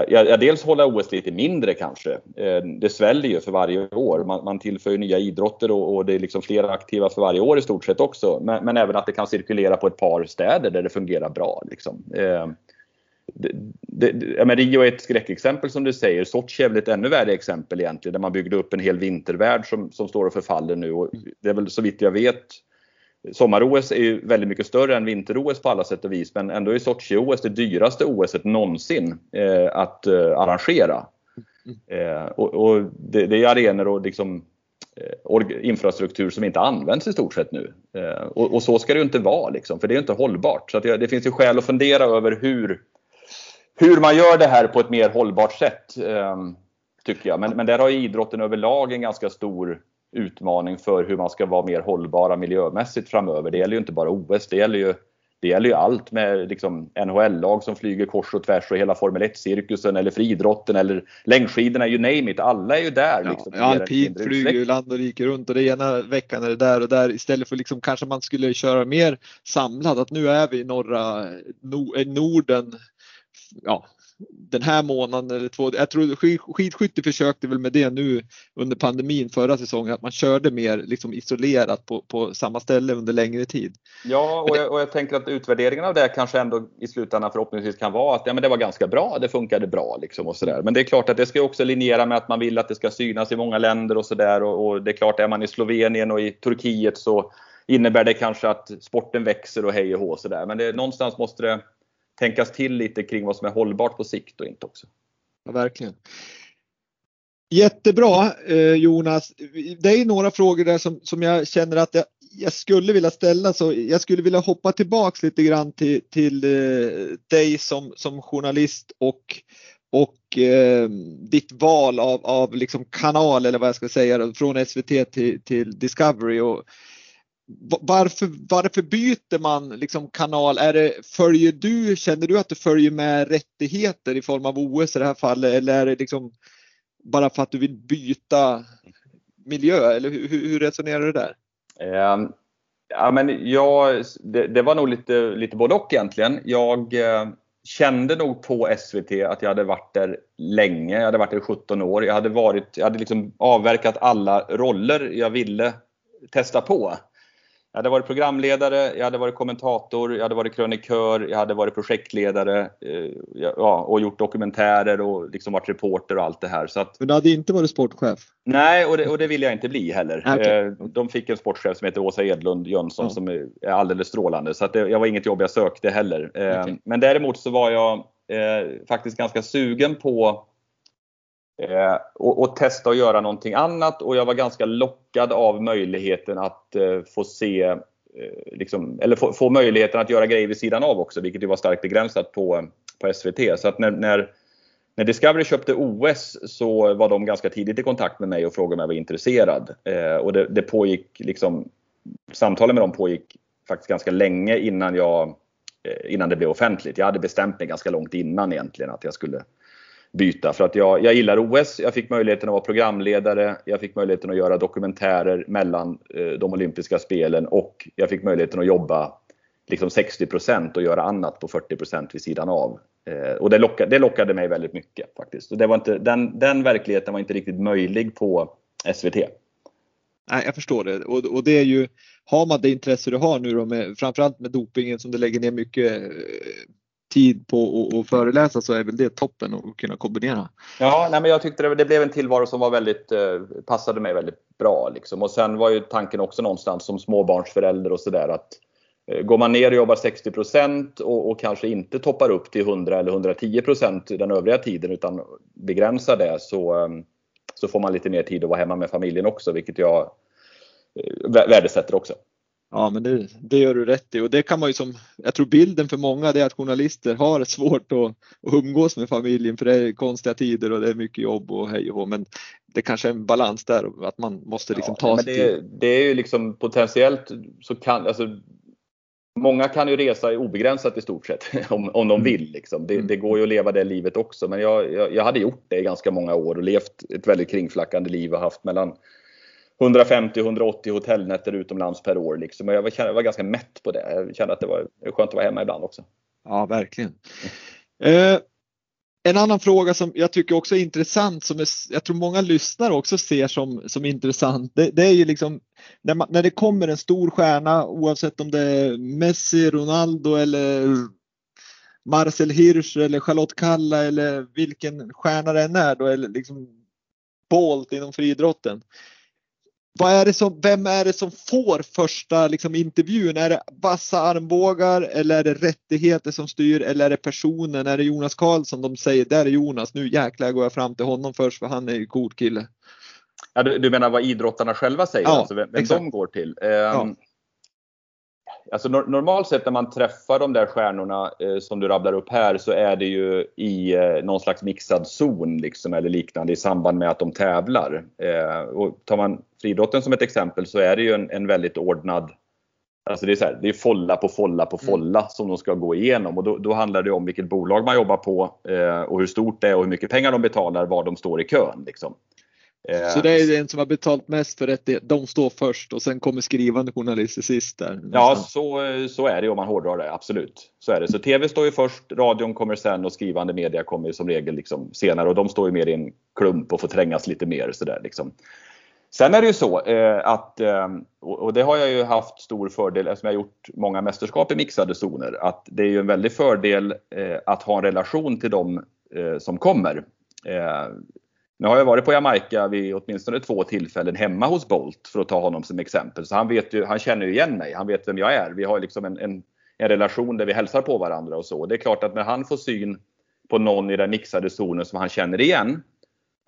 Ja, dels hålla OS lite mindre kanske. Eh, det sväller ju för varje år. Man, man tillför ju nya idrotter och, och, det är liksom fler aktiva för varje år i stort sett också. Men, men, även att det kan cirkulera på ett par städer där det fungerar bra. Liksom. Eh, det, det, ja, men Rio är ett skräckexempel som du säger. Sochi är väl ett ännu värre exempel egentligen där man byggde upp en hel vintervärld som, som står och förfaller nu. Och det är väl så vitt jag vet Sommar-OS är ju väldigt mycket större än vinter-OS på alla sätt och vis men ändå är Sochi-OS det dyraste OS någonsin eh, att eh, arrangera. Eh, och, och det, det, är arenor och liksom, eh, infrastruktur som inte används i stort sett nu. Eh, och, och, så ska det ju inte vara liksom, för det är inte hållbart. Så det, det, finns ju skäl att fundera över hur, hur man gör det här på ett mer hållbart sätt. Eh, tycker jag. Men, men där har idrotten överlag en ganska stor utmaning för hur man ska vara mer hållbara miljömässigt framöver. Det gäller ju inte bara OS, det gäller ju, det gäller ju allt med liksom NHL-lag som flyger kors och tvärs och hela Formel 1-cirkusen eller friidrotten eller längdskidorna, you name it. Alla är ju där. Liksom, ja, alpint flyger ju land och rike runt och det ena veckan är det där och där istället för liksom kanske man skulle köra mer samlat att nu är vi i norra Norden ja, den här månaden eller två. Jag tror skidskytte försökte väl med det nu under pandemin förra säsongen att man körde mer liksom isolerat på, på samma ställe under längre tid. Ja, och jag, och jag tänker att utvärderingen av det kanske ändå i slutändan förhoppningsvis kan vara att ja, men det var ganska bra, det funkade bra liksom och sådär. Men det är klart att det ska också linjera med att man vill att det ska synas i många länder och sådär och, och det är klart, är man i Slovenien och i Turkiet så innebär det kanske att sporten växer och hej och hå sådär. Men det, någonstans måste det tänkas till lite kring vad som är hållbart på sikt och inte också. Ja, verkligen. Jättebra eh, Jonas. Det är några frågor där som, som jag känner att jag, jag, skulle vilja ställa. Så jag skulle vilja hoppa tillbaks lite grann till, till eh, dig som, som journalist och, och eh, ditt val av, av liksom kanal eller vad jag ska säga från SVT till, till Discovery. Och, varför, varför byter man liksom kanal? Är det, följer du, känner du att du följer med rättigheter i form av OS i det här fallet eller är det liksom bara för att du vill byta miljö eller hur, hur resonerar du där? Um, ja, men jag, det, det, var nog lite, lite både och egentligen. Jag eh, kände nog på SVT att jag hade varit där länge. Jag hade varit där i 17 år. Jag hade, varit, jag hade liksom avverkat alla roller jag ville testa på. Jag hade varit programledare, jag hade varit kommentator, jag hade varit krönikör, jag hade varit projektledare eh, ja, och gjort dokumentärer och liksom varit reporter och allt det här. Så att, Men du hade inte varit sportchef? Nej, och det, och det vill jag inte bli heller. Okay. Eh, de fick en sportchef som heter Åsa Edlund Jönsson ja. som är alldeles strålande. Så att det, jag var inget jobb jag sökte heller. Eh, okay. Men däremot så var jag eh, faktiskt ganska sugen på Eh, och, och, testa att göra någonting annat och jag var ganska lockad av möjligheten att eh, få se eh, liksom, eller få, få, möjligheten att göra grejer vid sidan av också, vilket ju var starkt begränsat på, på SVT. Så att när, när, när Discovery köpte OS så var de ganska tidigt i kontakt med mig och frågade om jag var intresserad. Eh, och det, det pågick liksom, samtalen med dem pågick faktiskt ganska länge innan jag eh, innan det blev offentligt. Jag hade bestämt mig ganska långt innan egentligen att jag skulle byta. För att jag, jag gillar OS, jag fick möjligheten att vara programledare, jag fick möjligheten att göra dokumentärer mellan eh, de olympiska spelen och jag fick möjligheten att jobba liksom 60% och göra annat på 40 % vid sidan av. Eh, och det lockade, det lockade mig väldigt mycket faktiskt. Och det var inte, den, den verkligheten var inte riktigt möjlig på SVT. Nej, jag förstår det och, och det är ju, har man det intresse du har nu då med, framförallt med dopingen som du lägger ner mycket eh, tid på att föreläsa så är väl det toppen att kunna kombinera. Ja, nej, men jag tyckte det, det blev en tillvaro som var väldigt, eh, passade mig väldigt bra. Liksom. Och sen var ju tanken också någonstans som småbarnsförälder och sådär att eh, Går man ner och jobbar 60 och, och, kanske inte toppar upp till 100 eller 110% den övriga tiden utan begränsar det så, eh, så får man lite mer tid att vara hemma med familjen också vilket jag eh, värdesätter också. Ja, men det, det, gör du rätt i och det kan man ju som, jag tror bilden för många är att journalister har svårt att, att umgås med familjen för det är konstiga tider och det är mycket jobb och hej och men det kanske är en balans där att man måste liksom ja, ta sig det, till. Det är ju liksom potentiellt så kan, alltså Många kan ju resa obegränsat i stort sett om, om de mm. vill. Liksom. Det, det, går ju att leva det livet också men jag, jag, jag hade gjort det i ganska många år och levt ett väldigt kringflackande liv och haft mellan 150-180 hotellnätter utomlands per år. Liksom. Jag, var, jag var ganska mätt på det. Jag kände att det var skönt att vara hemma ibland också. Ja, verkligen. Eh, en annan fråga som jag tycker också är intressant, som är, jag tror många lyssnare också ser som, som intressant, det, det är ju liksom när, man, när det kommer en stor stjärna oavsett om det är Messi, Ronaldo eller Marcel Hirsch eller Charlotte Kalla eller vilken stjärna det än är då, eller liksom Bolt inom friidrotten vad är det som, vem är det som får första liksom, intervjun? Är det vassa armbågar eller är det rättigheter som styr eller är det personen? Är det Jonas Karlsson de säger, där är Jonas, nu jäklar går jag fram till honom först för han är ju cool kille. Ja, du, du menar vad idrottarna själva säger, ja, alltså vem, vem de går till? Um, ja. Alltså normalt sett när man träffar de där stjärnorna eh, som du rabblar upp här så är det ju i eh, någon slags mixad zon liksom, eller liknande i samband med att de tävlar. Eh, och tar man friidrotten som ett exempel så är det ju en, en väldigt ordnad Alltså det är, så här, det är folla på folla på mm. folla mm. som de ska gå igenom och då, då, handlar det om vilket bolag man jobbar på eh, och hur stort det är och hur mycket pengar de betalar, var de står i kön. Liksom. Eh, så det är den som har betalt mest för rättighet. De står först och sen kommer skrivande journalister sist där. Ja, så, så är det om man hårdrar det. Absolut. Så är det. Så TV står ju först, radion kommer sen och skrivande media kommer som regel liksom senare och de står ju mer i en klump och får trängas lite mer sådär liksom. Sen är det ju så eh, att, eh, och det har jag ju haft stor fördel eftersom jag har gjort många mästerskap i mixade zoner, att det är ju en väldig fördel att ha en relation till dem som kommer. Nu har jag varit på Jamaica vid åtminstone två tillfällen hemma hos Bolt för att ta honom som exempel. Så han, vet ju, han känner ju igen mig. Han vet vem jag är. Vi har liksom en, en, en relation där vi hälsar på varandra och så. Det är klart att när han får syn på någon i den mixade zonen som han känner igen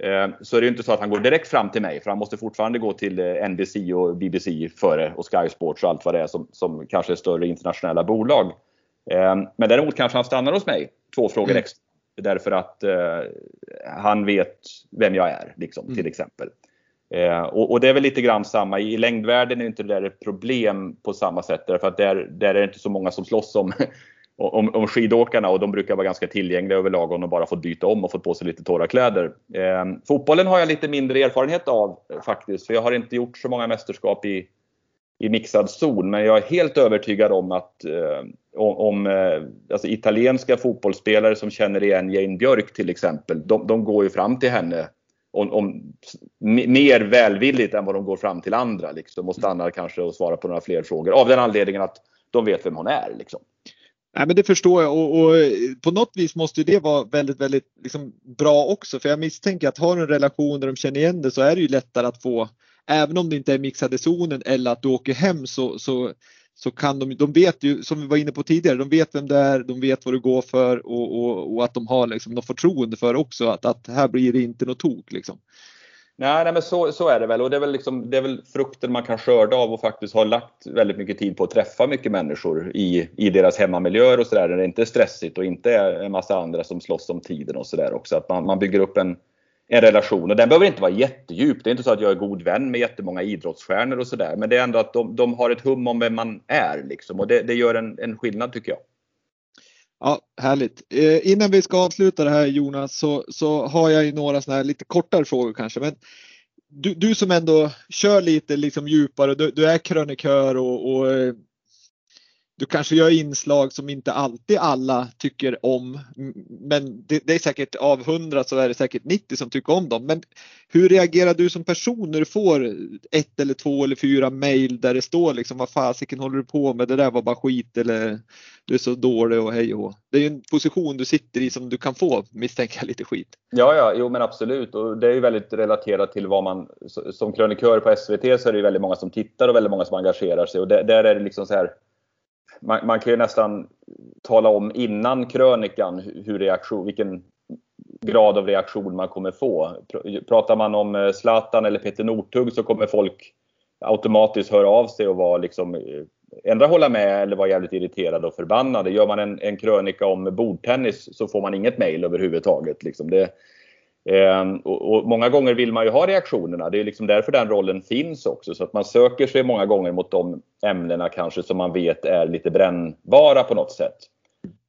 eh, så är det inte så att han går direkt fram till mig för han måste fortfarande gå till eh, NBC och BBC före och Sky Sports och allt vad det är som, som kanske är större internationella bolag. Eh, men däremot kanske han stannar hos mig två frågor mm. extra Därför att eh, han vet vem jag är, liksom, mm. till exempel. Eh, och, och, det är väl lite grann samma, i längdvärlden är inte det ett problem på samma sätt. Därför att där, där är det inte så många som slåss om, om, om skidåkarna och de brukar vara ganska tillgängliga överlag om de bara fått byta om och fått på sig lite torra kläder. Eh, fotbollen har jag lite mindre erfarenhet av faktiskt, för jag har inte gjort så många mästerskap i, i mixad zon. Men jag är helt övertygad om att eh, om eh, alltså italienska fotbollsspelare som känner igen Jane Björk till exempel, de, de går ju fram till henne om, om, mer välvilligt än vad de går fram till andra liksom, och stannar kanske och svarar på några fler frågor av den anledningen att de vet vem hon är. Liksom. Nej, men det förstår jag och, och, eh, på något vis måste det vara väldigt, väldigt liksom, bra också. För jag misstänker att har du en relation där de känner igen det så är det ju lättare att få även om det inte är mixade zonen eller att du åker hem så, så, så kan de, de vet ju som vi var inne på tidigare, de vet vem det är, de vet vad du går för och, och, och att de har liksom något förtroende för också att, att här blir det inte något tok liksom. Nej, nej men så, så är det väl och det är väl, liksom, det är väl frukten man kan skörda av och faktiskt ha lagt väldigt mycket tid på att träffa mycket människor i, i deras hemmamiljöer och sådär där det inte är stressigt och inte är en massa andra som slåss om tiden och sådär också. Att man, man bygger upp en, en relation. Och den behöver inte vara jättedjup. Det är inte så att jag är god vän med jättemånga idrottsstjärnor och sådär. Men det är ändå att de, de har ett hum om vem man är. Liksom. Och det, det gör en, en skillnad tycker jag. Ja, härligt. Eh, innan vi ska avsluta det här Jonas så, så har jag ju några sådana här lite kortare frågor kanske. Men du, du som ändå kör lite liksom djupare, du, du är krönikör och, och eh, du kanske gör inslag som inte alltid alla tycker om. Men det, det, är säkert av 100 så är det säkert 90 som tycker om dem. Men hur reagerar du som person när du får ett eller två eller fyra mejl där det står liksom vad fasiken håller du på med? Det där var bara skit eller du är så dålig och hej och Det är ju en position du sitter i som du kan få misstänka lite skit. Ja, ja, jo men absolut och det är ju väldigt relaterat till vad man som krönikör på SVT så är det ju väldigt många som tittar och väldigt många som engagerar sig och där, där är det liksom så här man, man, kan ju nästan tala om innan krönikan hur reaktion, vilken grad av reaktion man kommer få. Pratar man om eh, Zlatan eller Peter Northug så kommer folk automatiskt höra av sig och vara liksom eh, ändra hålla med eller vara jävligt irriterade och förbannade. Gör man en, en krönika om bordtennis så får man inget mail överhuvudtaget. Liksom det, Ehm, och, och, många gånger vill man ju ha reaktionerna. Det är liksom därför den rollen finns också. Så att man söker sig många gånger mot de ämnena kanske som man vet är lite brännbara på något sätt.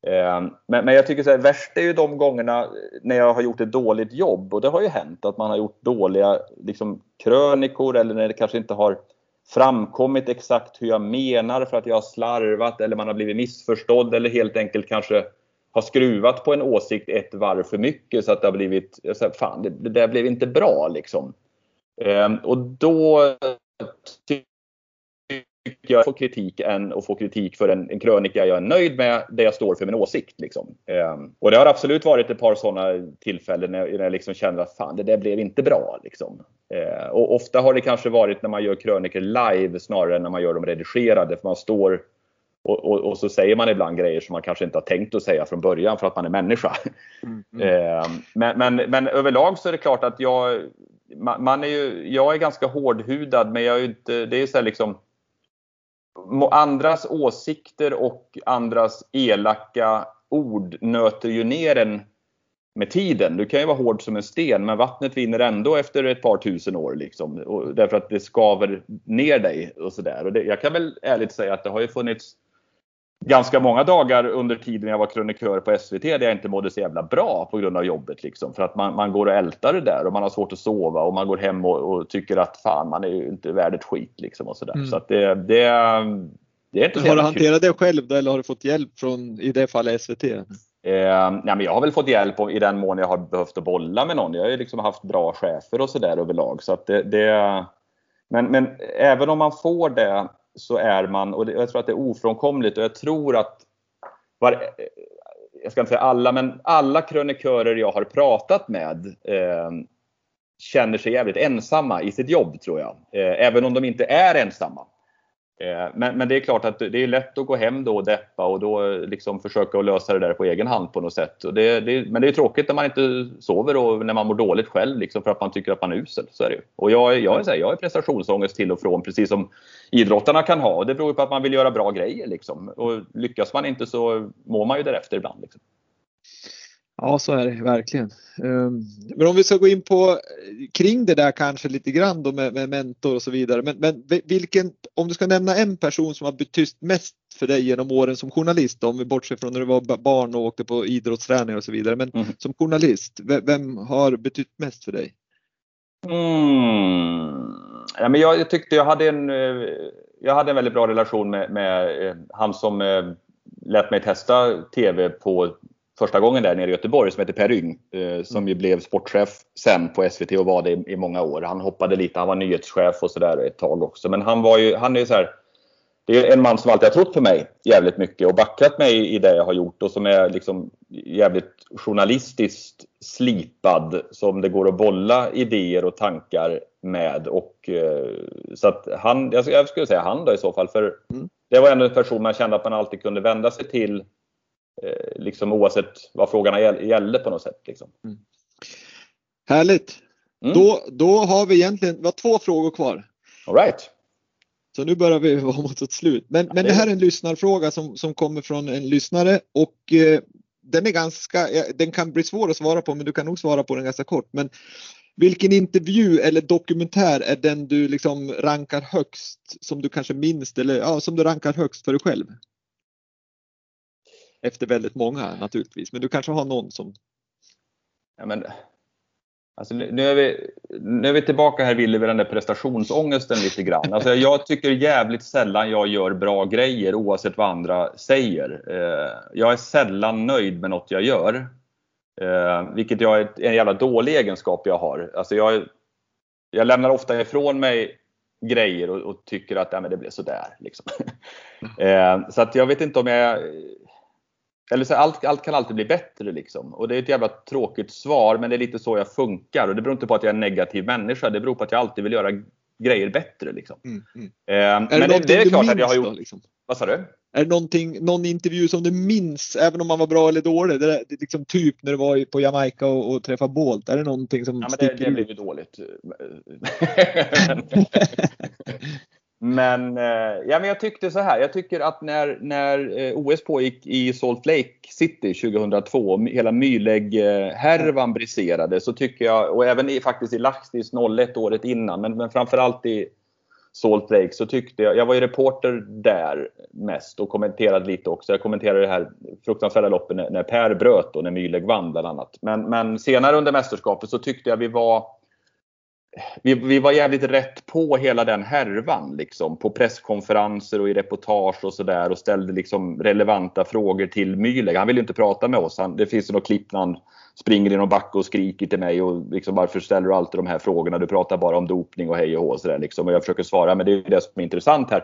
Ehm, men, men, jag tycker så här, värst är ju de gångerna när jag har gjort ett dåligt jobb. Och det har ju hänt att man har gjort dåliga liksom, krönikor eller när det kanske inte har framkommit exakt hur jag menar för att jag har slarvat eller man har blivit missförstådd eller helt enkelt kanske har skruvat på en åsikt ett varv för mycket så att det har blivit, jag säger, fan det, det där blev inte bra liksom. Ehm, och då tycker jag får kritik än att få kritik för en, en krönika jag är nöjd med, där jag står för min åsikt. Liksom. Ehm, och det har absolut varit ett par sådana tillfällen när, när jag liksom känner att fan det där blev inte bra. Liksom. Ehm, och ofta har det kanske varit när man gör krönikor live snarare än när man gör dem redigerade. För man står och, och, och, så säger man ibland grejer som man kanske inte har tänkt att säga från början för att man är människa. Mm, mm. Eh, men, men, men, överlag så är det klart att jag, man är ju, jag är ganska hårdhudad men jag är inte, det är så liksom Andras åsikter och andras elaka ord nöter ju ner en med tiden. Du kan ju vara hård som en sten men vattnet vinner ändå efter ett par tusen år. Liksom. Och därför att det skaver ner dig och sådär. Jag kan väl ärligt säga att det har ju funnits ganska många dagar under tiden jag var krönikör på SVT där jag inte mådde så jävla bra på grund av jobbet. Liksom. För att man, man går och ältar det där och man har svårt att sova och man går hem och, och tycker att fan man är ju inte värd ett skit. Liksom, och så där. Mm. så att det, det, det är inte så Har du hanterat det själv då, eller har du fått hjälp från, i det fallet, SVT? Eh, nej, men jag har väl fått hjälp i den mån jag har behövt att bolla med någon. Jag har ju liksom haft bra chefer och sådär överlag. Så att det, det, men, men även om man får det så är man, och jag tror att det är ofrånkomligt och jag tror att var, jag ska inte säga alla, men alla krönikörer jag har pratat med eh, känner sig jävligt ensamma i sitt jobb tror jag. Eh, även om de inte är ensamma. Eh, men, men, det är klart att det är lätt att gå hem då och deppa och då liksom försöka att lösa det där på egen hand på något sätt. Och det, det, men det är tråkigt när man inte sover och när man mår dåligt själv liksom för att man tycker att man är usel. Så är det. Och jag, jag, jag, jag är prestationsångest till och från precis som idrottarna kan ha. Och det beror på att man vill göra bra grejer. Liksom. Och lyckas man inte så mår man ju därefter ibland. Liksom. Ja, så är det verkligen. Ehm, men om vi ska gå in på kring det där kanske lite grann då med, med mentor och så vidare. Men, men, vilken, om du ska nämna en person som har betytt mest för dig genom åren som journalist, om vi bortser från när du var barn och åkte på idrottsträning och så vidare. Men mm. som journalist, vem har betytt mest för dig? Mm. Ja, men jag, jag, tyckte jag hade en, eh, jag hade en väldigt bra relation med, med eh, han som eh, lät mig testa TV på första gången där nere i Göteborg som heter Per Yng. Eh, som ju blev sportchef sen på SVT och var det i, många år. Han hoppade lite, han var nyhetschef och sådär ett tag också. Men han var ju, han är så här, det är en man som alltid har trott på mig jävligt mycket och backat mig i det jag har gjort och som är liksom jävligt journalistiskt slipad som det går att bolla idéer och tankar med. Och, eh, så att han, jag skulle säga han då i så fall, för mm. det var ändå en person man kände att man alltid kunde vända sig till liksom oavsett vad frågorna gällde på något sätt. Liksom. Mm. Härligt! Mm. Då, då har vi egentligen vi har två frågor kvar. All right. Så nu börjar vi vara mot ett slut. Men, men det här är en lyssnarfråga som, som kommer från en lyssnare och eh, den är ganska, den kan bli svår att svara på men du kan nog svara på den ganska kort. Men vilken intervju eller dokumentär är den du liksom rankar högst som du kanske minns eller ja, som du rankar högst för dig själv? Efter väldigt många naturligtvis, men du kanske har någon som... Ja, men, alltså, nu, är vi, nu är vi tillbaka här Wille vid den där prestationsångesten lite grann. Alltså, jag tycker jävligt sällan jag gör bra grejer oavsett vad andra säger. Eh, jag är sällan nöjd med något jag gör. Eh, vilket jag är en jävla dålig egenskap jag har. Alltså, jag, jag lämnar ofta ifrån mig grejer och, och tycker att ja, men det blev sådär. Liksom. eh, så att jag vet inte om jag eller så, allt, allt kan alltid bli bättre liksom. Och det är ett jävla tråkigt svar men det är lite så jag funkar. Och det beror inte på att jag är en negativ människa. Det beror på att jag alltid vill göra grejer bättre. Liksom. Mm, mm. Eh, men det, det, är klart att jag har gjort... Då, liksom? Vad sa du? Är det någon intervju som du minns, även om man var bra eller dålig? Det, är liksom typ när du var på Jamaica och, och träffade Bolt. Är det någonting som ja, men det, det blev ju dåligt. Men, eh, ja, men jag tyckte så här. Jag tycker att när, när eh, OS pågick i Salt Lake City 2002 och hela Myleg-härvan briserade så tycker jag, och även i, faktiskt i Laxtis 01 året innan, men, men framförallt i Salt Lake så tyckte jag, jag var ju reporter där mest och kommenterade lite också. Jag kommenterade det här fruktansvärda loppet när, när Per bröt och när Myleg vann bland annat. Men, men senare under mästerskapet så tyckte jag vi var vi, vi var jävligt rätt på hela den härvan liksom, på presskonferenser och i reportage och sådär och ställde liksom relevanta frågor till Mühlegg. Han ville inte prata med oss. Han, det finns ju något klipp när han springer i någon backe och skriker till mig och liksom varför ställer du alltid de här frågorna? Du pratar bara om dopning och hej och hå och sådär liksom. Och jag försöker svara, men det är det som är intressant här.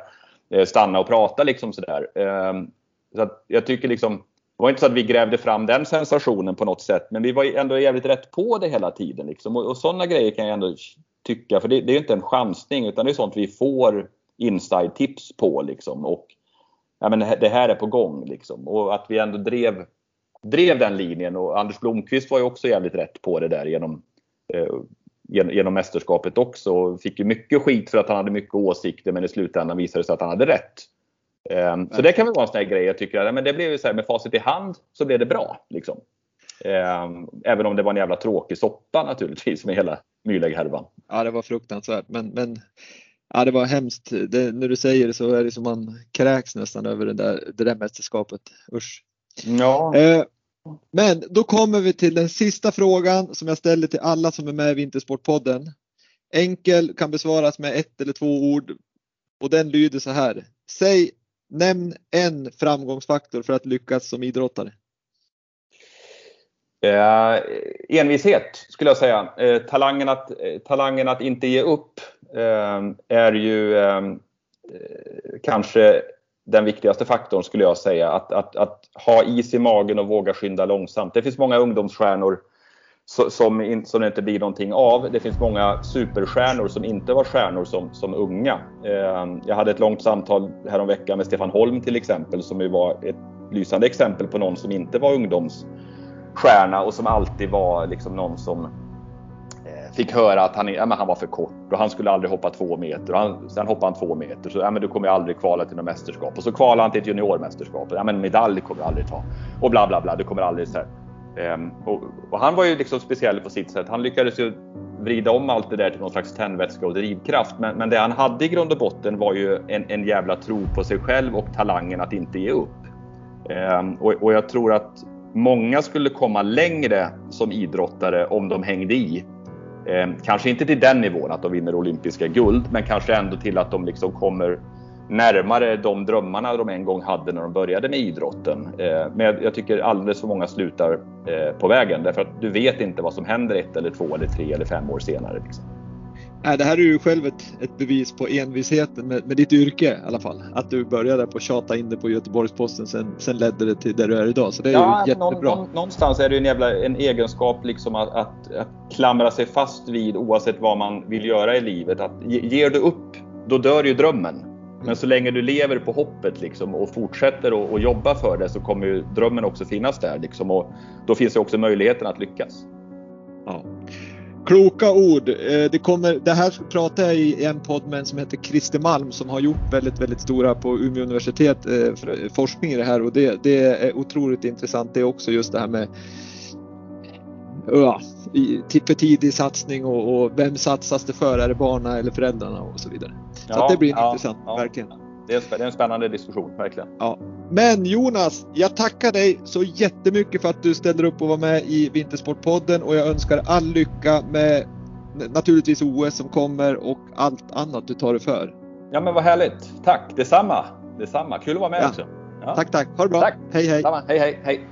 Eh, stanna och prata liksom sådär. Ehm, så att jag tycker liksom det var inte så att vi grävde fram den sensationen på något sätt, men vi var ändå jävligt rätt på det hela tiden. Liksom. Och, och sådana grejer kan jag ändå tycka, för det, det är inte en chansning utan det är sånt vi får inside-tips på. Liksom. Och ja, men det här är på gång. Liksom. Och att vi ändå drev, drev den linjen. Och Anders Blomqvist var ju också jävligt rätt på det där genom, eh, genom, genom mästerskapet också. Och fick ju mycket skit för att han hade mycket åsikter men i slutändan visade det sig att han hade rätt. Um, så det kan väl vara en sån här grej jag tycker, men det blev ju så här, med facit i hand så blev det bra. Liksom. Um, även om det var en jävla tråkig soppa naturligtvis med hela Mühlegg-härvan. Ja det var fruktansvärt men, men Ja, det var hemskt. Det, när du säger det så är det som man kräks nästan över det där, det där mästerskapet. Usch. Ja. Eh, men då kommer vi till den sista frågan som jag ställer till alla som är med i Vintersportpodden. Enkel, kan besvaras med ett eller två ord och den lyder så här. Säg, nämn en framgångsfaktor för att lyckas som idrottare. Eh, envishet skulle jag säga. Eh, talangen, att, eh, talangen att inte ge upp eh, är ju eh, eh kanske den viktigaste faktorn skulle jag säga. Att, att, att, ha is i magen och våga skynda långsamt. Det finns många ungdomsstjärnor som, in, som det inte blir någonting av. Det finns många superstjärnor som inte var stjärnor som, som unga. Eh, jag hade ett långt samtal häromveckan med Stefan Holm till exempel som ju var ett lysande exempel på någon som inte var ungdomsstjärna och som alltid var liksom någon som eh, fick höra att han, ja, men han var för kort och han skulle aldrig hoppa två meter. Och han, sen hoppade han två meter så ja, men du kommer aldrig kvala till något mästerskap. Och så kvalade han till ett juniormästerskap. Ja, men medalj kommer du aldrig ta. Och bla bla bla. Du kommer aldrig så här. Ehm, och, och, han var ju liksom speciell på sitt sätt. Han lyckades ju vrida om allt det där till någon slags tändvätska och drivkraft. Men, men det han hade i grund och botten var ju en, en jävla tro på sig själv och talangen att inte ge upp. Ehm, och, och jag tror att många skulle komma längre som idrottare om de hängde i. Ehm, kanske inte till den nivån att de vinner olympiska guld, men kanske ändå till att de liksom kommer närmare de drömmarna de en gång hade när de började med idrotten. Eh, men jag tycker alldeles för många slutar eh, på vägen därför att du vet inte vad som händer ett eller två eller tre eller fem år senare. Liksom. det här är ju själv ett, ett bevis på envisheten med, med, ditt yrke i alla fall. Att du började på att tjata in det på Göteborgs-Posten sen, sen ledde det till där du är idag. Så det är ja, ju jättebra. Någon, någonstans är det en, jävla, en egenskap liksom att, att, att, klamra sig fast vid oavsett vad man vill göra i livet. Att ger du upp, då dör ju drömmen. Men så länge du lever på hoppet liksom, och fortsätter att jobba för det så kommer ju drömmen också finnas där. Liksom, och då finns det också möjligheten att lyckas. Ja. Kloka ord. Eh, det, kommer, det här pratar jag i en podd med en som heter Christer Malm som har gjort väldigt, väldigt stora på Umeå universitet eh, eh, forskning i det här och det, det är otroligt intressant det är också just det här med ja, för tidig satsning och, och, vem satsas det för? Är det barnen eller föräldrarna och så vidare. Så ja, det blir ja, intressant, ja. verkligen. Det är, en spännande diskussion, verkligen. Ja. Men Jonas, jag tackar dig så jättemycket för att du ställer upp och var med i Vintersportpodden och jag önskar all lycka med naturligtvis OS som kommer och allt annat du tar dig för. Ja men vad härligt. Tack detsamma. Detsamma. Kul att vara med också. Tack, tack. Ha det bra. Tack. Hej, hej. Samma. Hej, hej, hej.